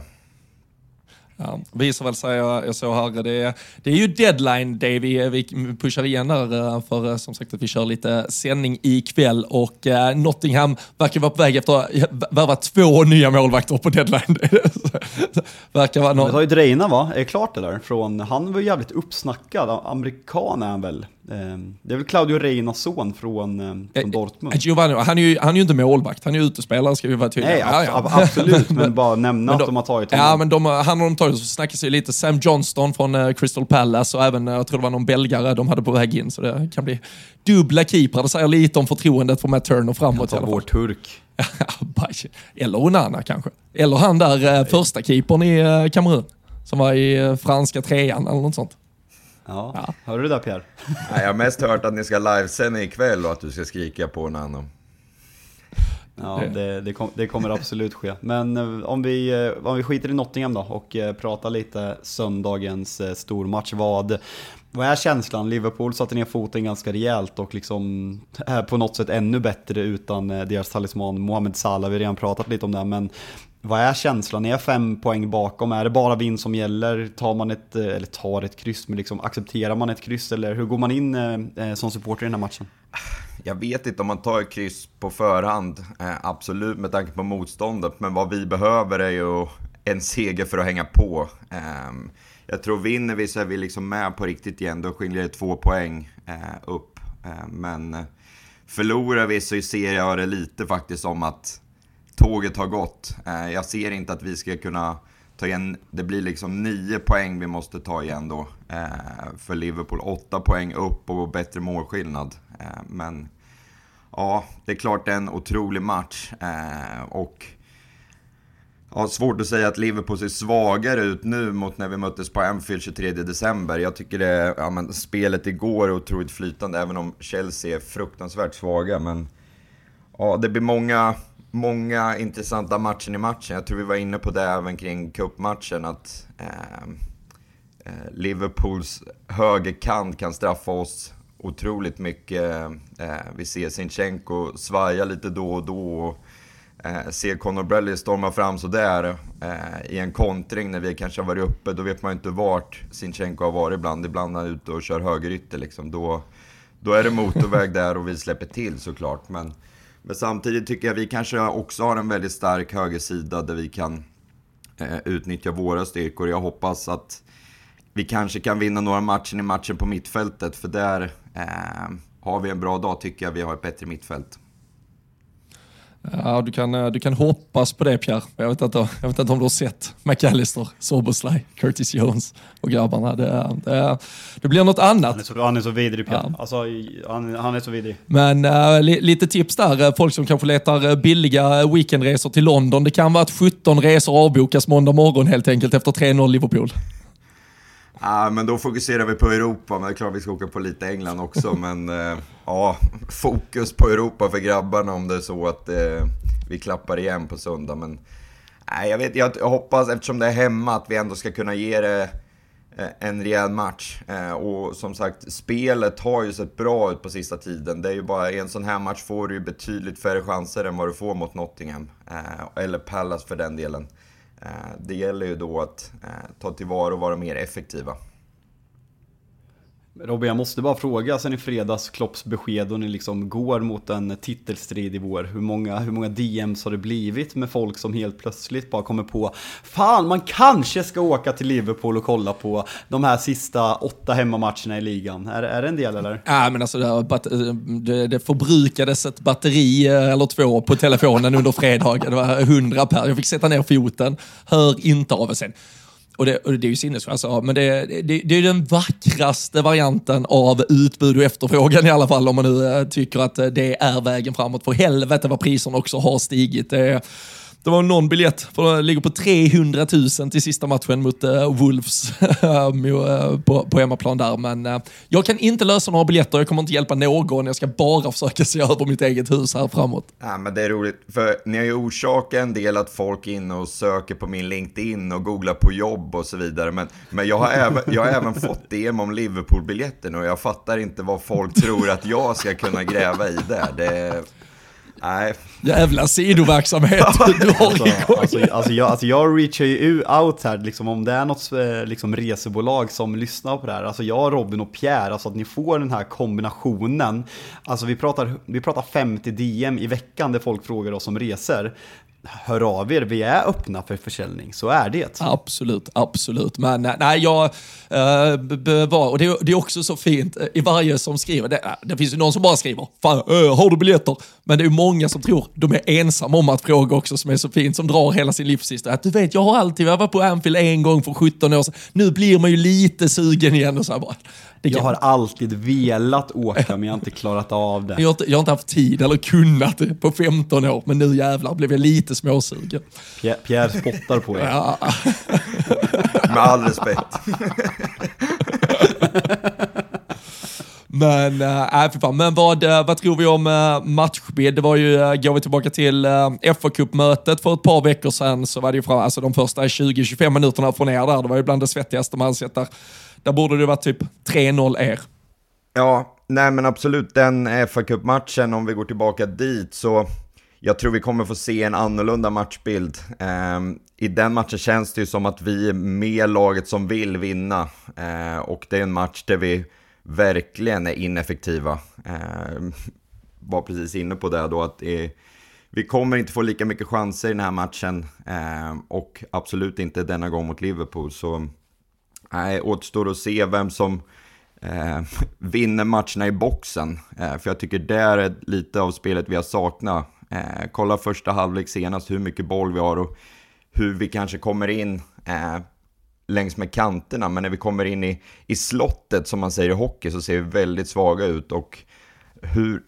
Ja, visar väl sig, jag såg här, det, det är ju deadline day vi, eh, vi pushar igen där eh, för eh, som sagt att vi kör lite sändning ikväll och eh, Nottingham verkar vara på väg efter att värva två nya målvakter på deadline day. verkar vara någon... Det har ju Dreina va? Är det klart eller? Från, han var ju jävligt uppsnackad, amerikan är han väl? Ehm, det är väl Claudio Reinas son från, eh, från eh, Dortmund. Giovanni, han är, ju, han är ju inte målvakt, han är ju utespelare ska vi vara tydliga Nej, ja, ja. absolut, men bara nämna men att de har tagit honom. Ja, men de, han har de tagit, så snackas ju lite Sam Johnston från uh, Crystal Palace och även, jag tror det var någon belgare de hade på väg in, så det kan bli dubbla keeprar. Det säger lite om förtroendet för Matt Turner framåt i alla fall. vår turk. Eller Onana kanske. Eller han där första keepern i Kamerun, som var i franska trean eller något sånt. Ja, ja. hör du det där Pierre? Nej, jag har mest hört att ni ska livesända ikväll och att du ska skrika på en annan. Ja, det, det, kom, det, kommer absolut ske. Men eh, om vi, eh, om vi skiter i Nottingham då och eh, pratar lite söndagens stormatch. Vad, vad är känslan? Liverpool satte ner foten ganska rejält och liksom är på något sätt ännu bättre utan deras talisman Mohamed Salah. Vi har redan pratat lite om det, men vad är känslan? Är fem poäng bakom? Är det bara vinn som gäller? Tar man ett, eh, eller tar ett kryss, men liksom accepterar man ett kryss? Eller hur går man in eh, eh, som supporter i den här matchen? Jag vet inte om man tar ett kryss på förhand, eh, absolut med tanke på motståndet, men vad vi behöver är ju en seger för att hänga på. Eh, jag tror vinner vi så är vi liksom med på riktigt igen, då skiljer det två poäng eh, upp. Ehm, men förlorar vi så ser jag det lite faktiskt som att tåget har gått. Eh, jag ser inte att vi ska kunna ta igen, det blir liksom nio poäng vi måste ta igen då eh, för Liverpool. Åtta poäng upp och bättre målskillnad. Eh, men ja, det är klart det är en otrolig match. Eh, och Ja, svårt att säga att Liverpool ser svagare ut nu mot när vi möttes på Anfield 23 december. Jag tycker det, ja, men spelet igår är otroligt flytande, även om Chelsea är fruktansvärt svaga. Men ja, det blir många, många intressanta matcher i matchen. Jag tror vi var inne på det även kring cupmatchen att eh, eh Liverpools högerkant kan straffa oss otroligt mycket. Eh, vi ser Sinchenko svaja lite då och då. Och, eh, ser Conor Bradley storma fram sådär eh, i en kontring när vi kanske har varit uppe. Då vet man ju inte vart Sinchenko har varit ibland. Ibland är han ute och kör högerytter liksom. Då, då är det motorväg där och vi släpper till såklart. Men men samtidigt tycker jag vi kanske också har en väldigt stark högersida där vi kan eh, utnyttja våra styrkor. Jag hoppas att vi kanske kan vinna några matcher i matchen på mittfältet. För där eh, har vi en bra dag tycker jag vi har ett bättre mittfält. Ja, du kan, eh, du kan hoppas på det Pierre. Jag vet inte, jag vet inte om du har sett McAllister, Soboslaj, Curtis Jones och grabbarna. Det, det, det blir något annat. Han är så, han är så vidrig Pierre. Ja. Alltså, han, han, är så vidrig. Men äh, li, lite tips där. Eh, folk som kanske letar billiga weekendresor till London. Det kan vara att 17 resor avbokas måndag morgon helt enkelt efter 3-0 Liverpool. Ja, men då fokuserar vi på Europa, men det är klart vi ska åka på lite England också. men eh, ja, fokus på Europa för grabbarna om det är så att eh, vi klappar igen på söndag. Men nej, jag, vet, jag, jag hoppas, eftersom det är hemma, att vi ändå ska kunna ge det eh, en rejäl match. Eh, och som sagt, spelet har ju sett bra ut på sista tiden. Det är ju bara, i en sån här match får du ju betydligt färre chanser än vad du får mot Nottingham. Eh, eller Pallas för den delen. Eh, det gäller ju då att eh, ta tillvara och vara mer effektiva. Robin, jag måste bara fråga, sen i fredags Klopps besked och ni liksom går mot en titelstrid i vår. Hur många, hur många DMs har det blivit med folk som helt plötsligt bara kommer på Fan, man kanske ska åka till Liverpool och kolla på de här sista åtta hemmamatcherna i ligan. Är, är det en del eller? Ja, men alltså det, det förbrukades ett batteri eh, eller två på telefonen under fredagen. Det var hundra per. Jag fick sätta ner foten. Hör inte av sen. Och det, och det är ju sinnessjukt, alltså, men det, det, det, är den vackraste varianten av utbud och efterfrågan i alla fall, om man nu eh, tycker att eh, det är vägen framåt. För helvete vad priserna också har stigit. Det, det var någon biljett, för det ligger på 300 000 till sista matchen mot uh, Wolves eh, på, på hemmaplan där. Men uh, jag kan inte lösa några biljetter, jag kommer inte hjälpa någon. Jag ska bara försöka se över mitt eget hus här framåt. Ja, men det är roligt, för ni har ju orsakat en del att folk är inne och söker på min LinkedIn och googlar på jobb och så vidare. Men, men jag, har även, jag har även fått DM om Liverpool-biljetten och jag fattar inte vad folk tror att jag ska kunna gräva i där. Det Nej. Jävla sidoverksamhet du har alltså, alltså, alltså, jag, alltså jag reachar ju out här, liksom, om det är något eh, liksom, resebolag som lyssnar på det här. Alltså jag, Robin och Pierre, alltså att ni får den här kombinationen. Alltså vi pratar, vi pratar 50 DM i veckan där folk frågar oss om resor hör av er, vi är öppna för försäljning, så är det. Absolut, absolut. Men eh, nej, jag äh, bevar, och det, det, är också så fint eh, i varje som skriver, det, det finns ju någon som bara skriver, fan, äh, har du biljetter? Men det är många som tror de är ensamma om att fråga också, som är så fint, som drar hela sin livshistoria. Att du vet, jag har alltid, jag var på Anfield en gång för 17 år sedan, nu blir man ju lite sugen igen och så här bara. Jag har alltid velat åka men jag har inte klarat av det. Jag har inte, jag har inte haft tid eller kunnat det på 15 år, men nu jävlar blev jag lite småsugen. Pierre, Pierre spottar på er. Ja. Med all respekt. Men, äh, för fan. Men vad, äh, vad tror vi om äh, matchbild? Det var ju, äh, går vi tillbaka till äh, fa Cup-mötet för ett par veckor sedan så var det ju fram, alltså de första 20-25 minuterna från er där, det var ju bland det svettigaste man sett där. Där borde det vara typ 3-0 er. Ja, nej men absolut den fa Cup-matchen, om vi går tillbaka dit så jag tror vi kommer få se en annorlunda matchbild. Ehm, I den matchen känns det ju som att vi är med laget som vill vinna. Ehm, och det är en match där vi verkligen är ineffektiva. Ehm, var precis inne på det då, att vi kommer inte få lika mycket chanser i den här matchen. Och absolut inte denna gång mot Liverpool. Så nej, återstår att se vem som eh, vinner matcherna i boxen. Eh, för jag tycker det är lite av spelet vi har saknat. Eh, kolla första halvlek senast, hur mycket boll vi har och hur vi kanske kommer in eh, längs med kanterna. Men när vi kommer in i, i slottet, som man säger i hockey, så ser vi väldigt svaga ut. Och hur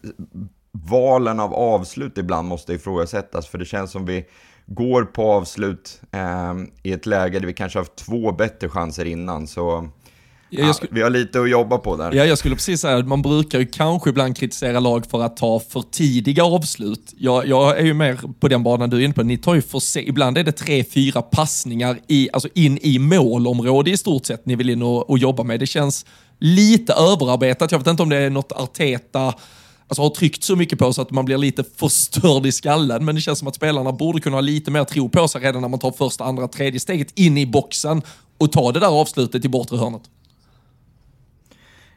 valen av avslut ibland måste ifrågasättas. För det känns som vi går på avslut eh, i ett läge där vi kanske haft två bättre chanser innan. Så Ja, skulle... vi har lite att jobba på där. Ja, jag skulle precis säga att man brukar ju kanske ibland kritisera lag för att ta för tidiga avslut. Jag, jag är ju mer på den banan du är inne på. Ni tar ju för se, ibland är det tre, fyra passningar i, alltså in i målområde i stort sett ni vill in och, och jobba med. Det känns lite överarbetat. Jag vet inte om det är något Arteta alltså, har tryckt så mycket på så att man blir lite förstörd i skallen. Men det känns som att spelarna borde kunna ha lite mer tro på sig redan när man tar första, andra, tredje steget in i boxen och ta det där avslutet i bortre hörnet.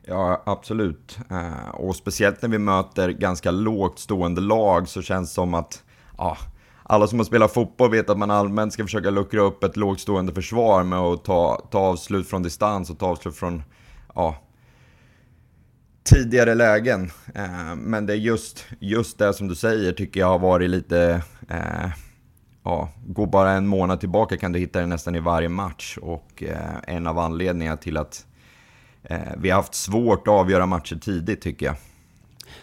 Ja, absolut. Eh, och speciellt när vi möter ganska lågt stående lag så känns det som att ja, alla som har spelat fotboll vet att man allmänt ska försöka luckra upp ett lågt stående försvar med att ta, ta avslut från distans och ta avslut från ja, tidigare lägen. Eh, men det är just, just det som du säger tycker jag har varit lite... Eh, ja, gå bara en månad tillbaka kan du hitta det nästan i varje match. Och eh, en av anledningarna till att Eh, vi har haft svårt att avgöra matcher tidigt tycker jag.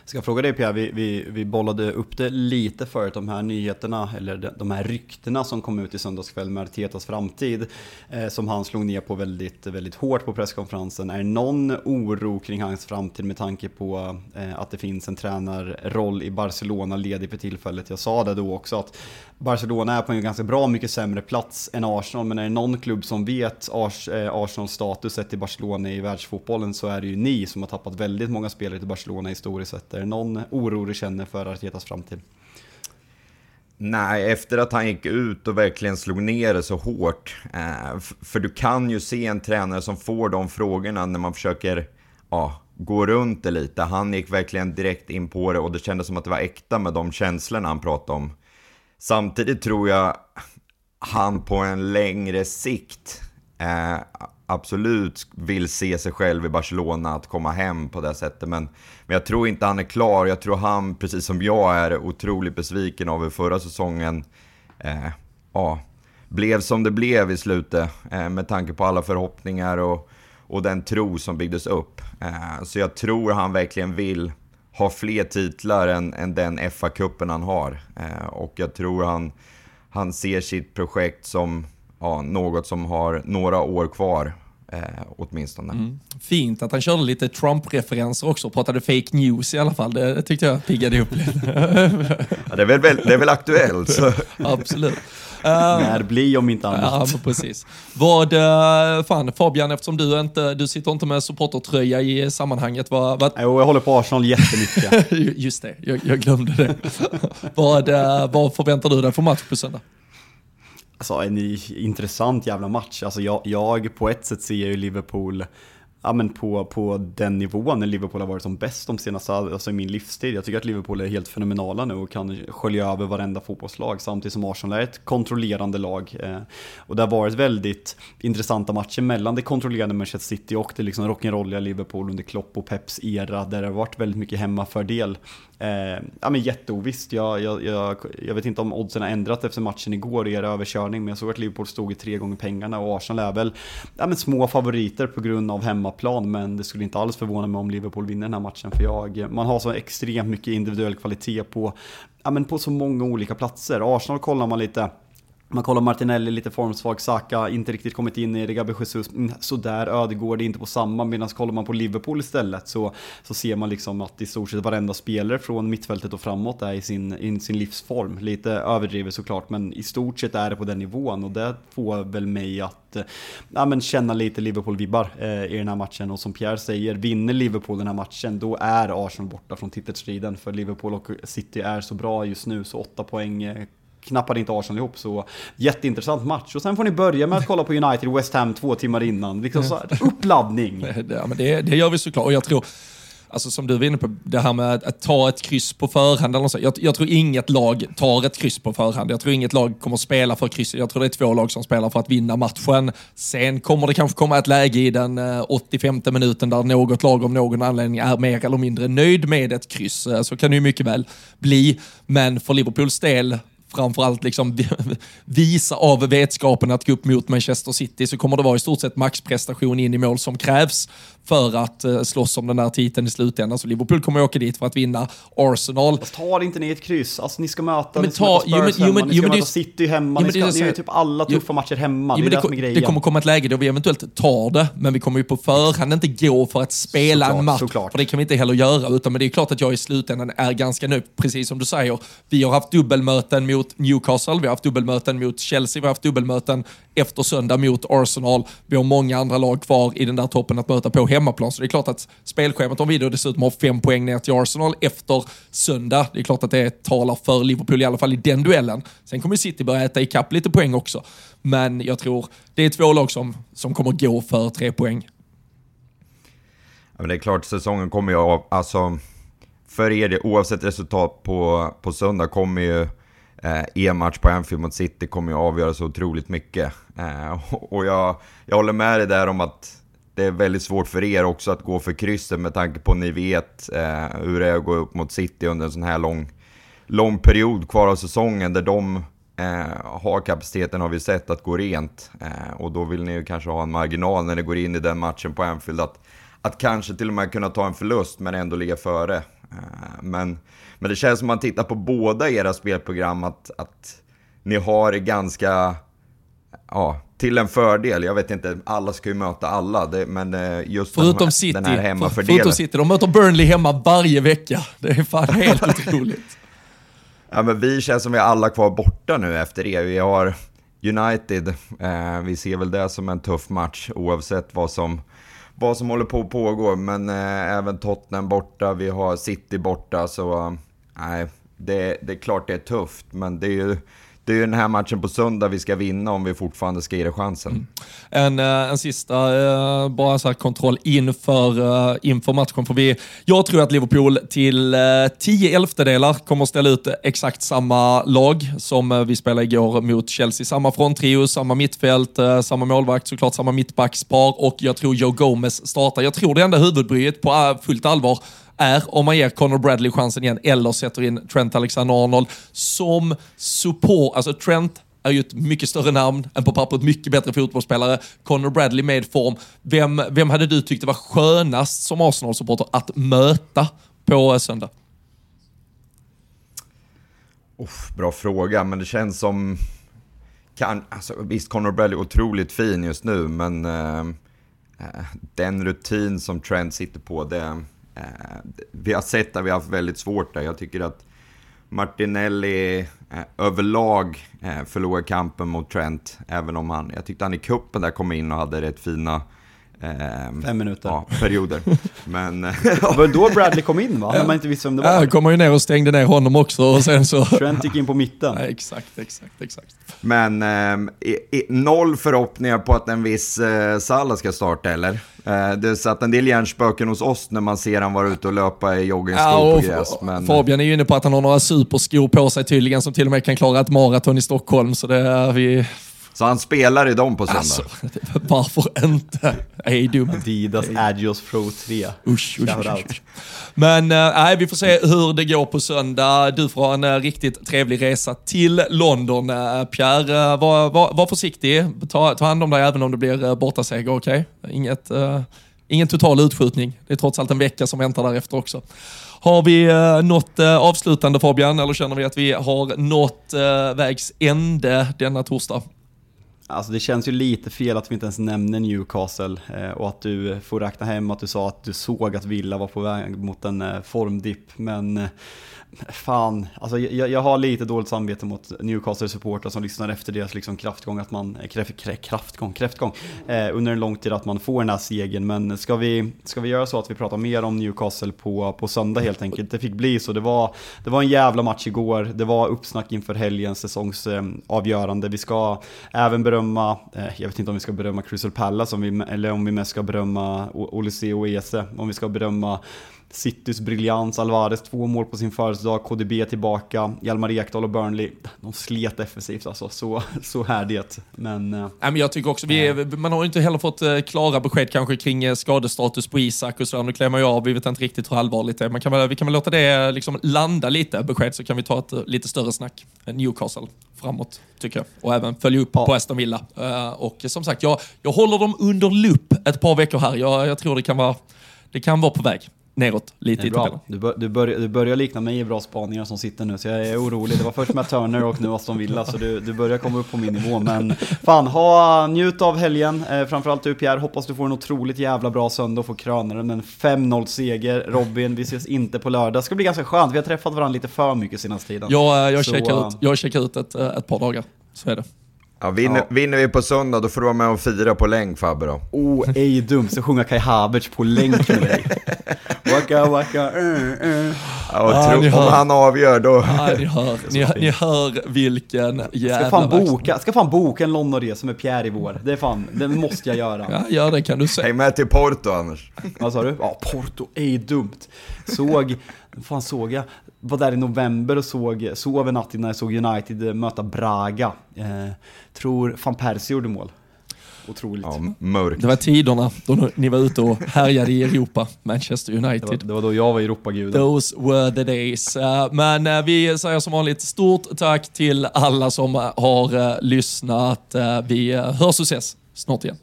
Ska jag fråga dig Pierre, vi, vi, vi bollade upp det lite förut, de här nyheterna, eller de här ryktena som kom ut i söndagskväll med Artetas framtid, eh, som han slog ner på väldigt, väldigt hårt på presskonferensen. Är det någon oro kring hans framtid med tanke på eh, att det finns en tränarroll i Barcelona ledig för tillfället? Jag sa det då också att Barcelona är på en ganska bra mycket sämre plats än Arsenal, men är det någon klubb som vet Ars, eh, Arsenals status sett i Barcelona i världsfotbollen så är det ju ni som har tappat väldigt många spelare till Barcelona historiskt sett. Är det någon oro du känner för Artetas framtid? Nej, efter att han gick ut och verkligen slog ner det så hårt. Eh, för du kan ju se en tränare som får de frågorna när man försöker ja, gå runt det lite. Han gick verkligen direkt in på det och det kändes som att det var äkta med de känslorna han pratade om. Samtidigt tror jag han på en längre sikt eh, absolut vill se sig själv i Barcelona, att komma hem på det sättet. Men, men jag tror inte han är klar. Jag tror han, precis som jag, är otroligt besviken av hur förra säsongen eh, ja, blev som det blev i slutet. Eh, med tanke på alla förhoppningar och, och den tro som byggdes upp. Eh, så jag tror han verkligen vill ha fler titlar än, än den FA-cupen han har. Eh, och jag tror han, han ser sitt projekt som ja, något som har några år kvar eh, åtminstone. Mm. Fint att han körde lite Trump-referenser också, pratade fake news i alla fall. Det tyckte jag piggade upp lite. ja, det, är väl, det är väl aktuellt. Så. Absolut. Uh, När blir om inte annat. Ja, precis. Vad, uh, fan Fabian, eftersom du inte, du sitter inte med supportertröja i sammanhanget. Vad, vad... Jo, jag håller på Arsenal jättemycket. Just det, jag, jag glömde det. vad, uh, vad förväntar du dig för match på söndag? Alltså en intressant jävla match. Alltså jag, jag på ett sätt ser ju Liverpool ja, men på, på den nivån när Liverpool har varit som bäst de senaste, alltså i min livstid. Jag tycker att Liverpool är helt fenomenala nu och kan skölja över varenda fotbollslag samtidigt som Arsenal är ett kontrollerande lag. Eh, och det har varit väldigt intressanta matcher mellan det kontrollerande Manchester City och det liksom rock'n'rolliga Liverpool under Klopp och Peps era där det har varit väldigt mycket hemmafördel. Eh, ja men jätteovisst. Jag, jag, jag, jag, vet inte om oddsen har ändrat efter matchen igår och er överkörning, men jag såg att Liverpool stod i tre gånger pengarna och Arsenal är väl ja, men små favoriter på grund av hemmaplan, men det skulle inte alls förvåna mig om Liverpool vinner den här matchen, för jag, man har så extremt mycket individuell kvalitet på, ja, men på så många olika platser. Arsenal kollar man lite man kollar Martinelli lite formsvag, Saka inte riktigt kommit in i det, Gabi Jesus mm, sådär, Ödegård är inte på samma. Medan kollar man på Liverpool istället så, så ser man liksom att i stort sett varenda spelare från mittfältet och framåt är i sin, i sin livsform. Lite överdrivet såklart, men i stort sett är det på den nivån och det får väl mig att eh, ja, men känna lite Liverpool-vibbar eh, i den här matchen. Och som Pierre säger, vinner Liverpool den här matchen då är Arsenal borta från titelstriden. För Liverpool och City är så bra just nu så åtta poäng eh, knappade inte Arsenal ihop så jätteintressant match. Och sen får ni börja med att kolla på United West Ham två timmar innan. Liksom så här, uppladdning. Ja, men det, det gör vi såklart och jag tror Alltså som du var inne på, det här med att, att ta ett kryss på förhand. Eller så. Jag, jag, tror inget lag tar ett kryss på förhand. Jag tror inget lag kommer att spela för krysset. Jag tror det är två lag som spelar för att vinna matchen. Sen kommer det kanske komma ett läge i den eh, 85 minuten där något lag av någon anledning är mer eller mindre nöjd med ett kryss. Eh, så kan det ju mycket väl bli. Men för Liverpools del, framförallt liksom visa av vetskapen att gå upp mot Manchester City så kommer det vara i stort sett maxprestation in i mål som krävs för att uh, slåss om den här titeln i slutändan. Så Liverpool kommer åka dit för att vinna Arsenal. Fast tar inte ni ett kryss? Alltså ni ska möta, men ta, jo, men, jo, men, ni ska möta det, City hemma, ni, ska, ni har ju typ alla tuffa jo, matcher hemma. Jo, det, är det, det, det kommer komma ett läge då vi eventuellt tar det, men vi kommer ju på förhand inte gå för att spela såklart, en match. Såklart. För det kan vi inte heller göra, utan men det är klart att jag i slutändan är ganska nöjd, precis som du säger. Vi har haft dubbelmöten mot Newcastle, vi har haft dubbelmöten mot Chelsea, vi har haft dubbelmöten efter söndag mot Arsenal. Vi har många andra lag kvar i den där toppen att möta på hemmaplan, så det är klart att spelschemat, om vi då dessutom har fem poäng ner till Arsenal efter söndag, det är klart att det talar för Liverpool i alla fall i den duellen. Sen kommer City börja äta ikapp lite poäng också. Men jag tror det är två lag som, som kommer gå för tre poäng. Ja, men det är klart, säsongen kommer ju av, alltså för er, oavsett resultat på, på söndag kommer ju eh, e-match på Anfield mot City kommer ju avgöra så otroligt mycket. Eh, och jag, jag håller med dig där om att det är väldigt svårt för er också att gå för krysset med tanke på att ni vet eh, hur det är att gå upp mot City under en sån här lång, lång period kvar av säsongen där de eh, har kapaciteten har vi sett att gå rent. Eh, och då vill ni ju kanske ha en marginal när ni går in i den matchen på Anfield att, att kanske till och med kunna ta en förlust men ändå ligga före. Eh, men, men det känns som man tittar på båda era spelprogram att, att ni har ganska ja, till en fördel. Jag vet inte, alla ska ju möta alla, det, men eh, just förutom den, City, den här hemmafördelen. Förutom City, de möter Burnley hemma varje vecka. Det är fan helt otroligt. Ja, men vi känns som vi har alla kvar borta nu efter det. Vi har United, eh, vi ser väl det som en tuff match oavsett vad som, vad som håller på att pågå. Men eh, även Tottenham borta, vi har City borta, så eh, nej, eh, det, det är klart det är tufft. Men det är ju det är ju den här matchen på söndag vi ska vinna om vi fortfarande ska ge det chansen. Mm. En, eh, en sista, eh, bara så här kontroll inför, eh, inför matchen. För vi, jag tror att Liverpool till tio elftedelar kommer att ställa ut exakt samma lag som vi spelade igår mot Chelsea. Samma fronttrio, samma mittfält, samma målvakt, såklart samma mittbackspar och jag tror Joe Gomez startar. Jag tror det enda huvudbryet på fullt allvar är om man ger Conor Bradley chansen igen eller sätter in Trent Alexander-Arnold som support. Alltså Trent är ju ett mycket större namn, än på pappret mycket bättre fotbollsspelare. Conor Bradley med form. Vem, vem hade du tyckt det var skönast som Arsenal-supporter att möta på eh, söndag? Oh, bra fråga, men det känns som... Kan, alltså, visst, Conor Bradley är otroligt fin just nu, men eh, eh den rutin som Trent sitter på, det Eh, vi har sett att vi har haft väldigt svårt där. Jag tycker att Martinelli eh, överlag eh, förlorade kampen mot Trent, även om han, jag tyckte han i kuppen där kom in och hade rätt fina Fem minuter. Ja, perioder. Men... det var då Bradley kom in va? När man inte visste vem det var. Ja, han kom ju ner och stängde ner honom också och sen så... Trent gick in på mitten. Ja, exakt, exakt, exakt. Men eh, i, i, noll förhoppningar på att en viss eh, Salah ska starta eller? Eh, det satt en del hjärnspöken hos oss när man ser han vara ute och löpa i joggingskor ja, på gräs. Men... Fabian är ju inne på att han har några superskor på sig tydligen som till och med kan klara ett maraton i Stockholm. Så det är vi så han spelar i dem på söndag? Alltså, varför inte? Jag är dum. Adidas Agios Pro 3. Usch, usch, usch, Men äh, nej, vi får se hur det går på söndag. Du får ha en äh, riktigt trevlig resa till London, äh, Pierre. Var, var, var försiktig. Ta, ta hand om dig även om det blir äh, bortaseger, okej? Okay? Inget, ingen total utskjutning. Det är trots allt en vecka som väntar därefter också. Har vi uh, något uh, avslutande Fabian, eller känner vi att vi har nått uh, vägs ände denna torsdag? Alltså det känns ju lite fel att vi inte ens nämner Newcastle eh, och att du får räkna hem att du sa att du såg att Villa var på väg mot en eh, formdipp. Men eh, fan, alltså jag, jag, har lite dåligt samvete mot Newcastle-supportrar som lyssnar efter deras liksom kraftgång, att man, eh, kräf, kraftgång, kräftgång, eh, under en lång tid att man får den här segern. Men ska vi, ska vi göra så att vi pratar mer om Newcastle på, på söndag helt enkelt? Det fick bli så. Det var, det var en jävla match igår. Det var uppsnack inför helgens säsongsavgörande. Eh, vi ska även berömma, eh, jag vet inte om vi ska berömma Crystal Palace, om vi, eller om vi mest ska berömma Olise och Ese, om vi ska berömma Citys briljans, Alvarez två mål på sin födelsedag, KDB tillbaka, Hjalmar Ekdal och Burnley. De slet defensivt alltså, så, så är det. Men, äh, men jag tycker också, vi är, man har ju inte heller fått äh, klara besked kanske kring äh, skadestatus på Isak och sådär. Nu klämmer jag av, vi vet inte riktigt hur allvarligt det är. Man kan väl, vi kan väl låta det liksom landa lite, besked, så kan vi ta ett lite större snack. Newcastle framåt, tycker jag. Och även följa upp ja. på Aston Villa. och som sagt, jag, jag håller dem under lupp ett par veckor här. Jag, jag tror det kan vara, det kan vara på väg neråt lite i tabellen. Du, bör, du, börjar, du börjar likna mig i bra spaningar som sitter nu, så jag är orolig. Det var först med Turner och nu Aston Villa, så du, du börjar komma upp på min nivå. Men fan, ha, njut av helgen. Eh, framförallt du Pierre, hoppas du får en otroligt jävla bra söndag och får kröna den med en 5-0 seger. Robin, vi ses inte på lördag. Det ska bli ganska skönt, vi har träffat varandra lite för mycket senaste tiden. Ja, jag checkar ut, jag checkar ut ett, ett par dagar, så är det. Ja, vinner, ja. vinner vi på söndag då får du vara med och fira på länk Fabbe då. Oh, ej dumt, så sjunga Kai Havertz på länk med dig. waka waka, uh, uh. Ja, tro, ja, om han avgör då. Ja, ni hör, ni, ni hör vilken jävla ska fan, boka, ska fan boka en Londonresa med Pierre i vår. Det är fan, det måste jag göra. Ja, ja det kan du säga. Häng med till Porto annars. Vad sa du? Ja, Porto, ej dumt. Såg, fan såg jag? Var där i november och såg, sov en natt innan jag såg United möta Braga. Eh, tror van Persie gjorde mål. Otroligt. Ja, mörkt. Det var tiderna då ni var ute och härjade i Europa, Manchester United. Det var, det var då jag var Europaguden. Those were the days. Eh, men eh, vi säger som vanligt stort tack till alla som har eh, lyssnat. Vi hörs och ses snart igen.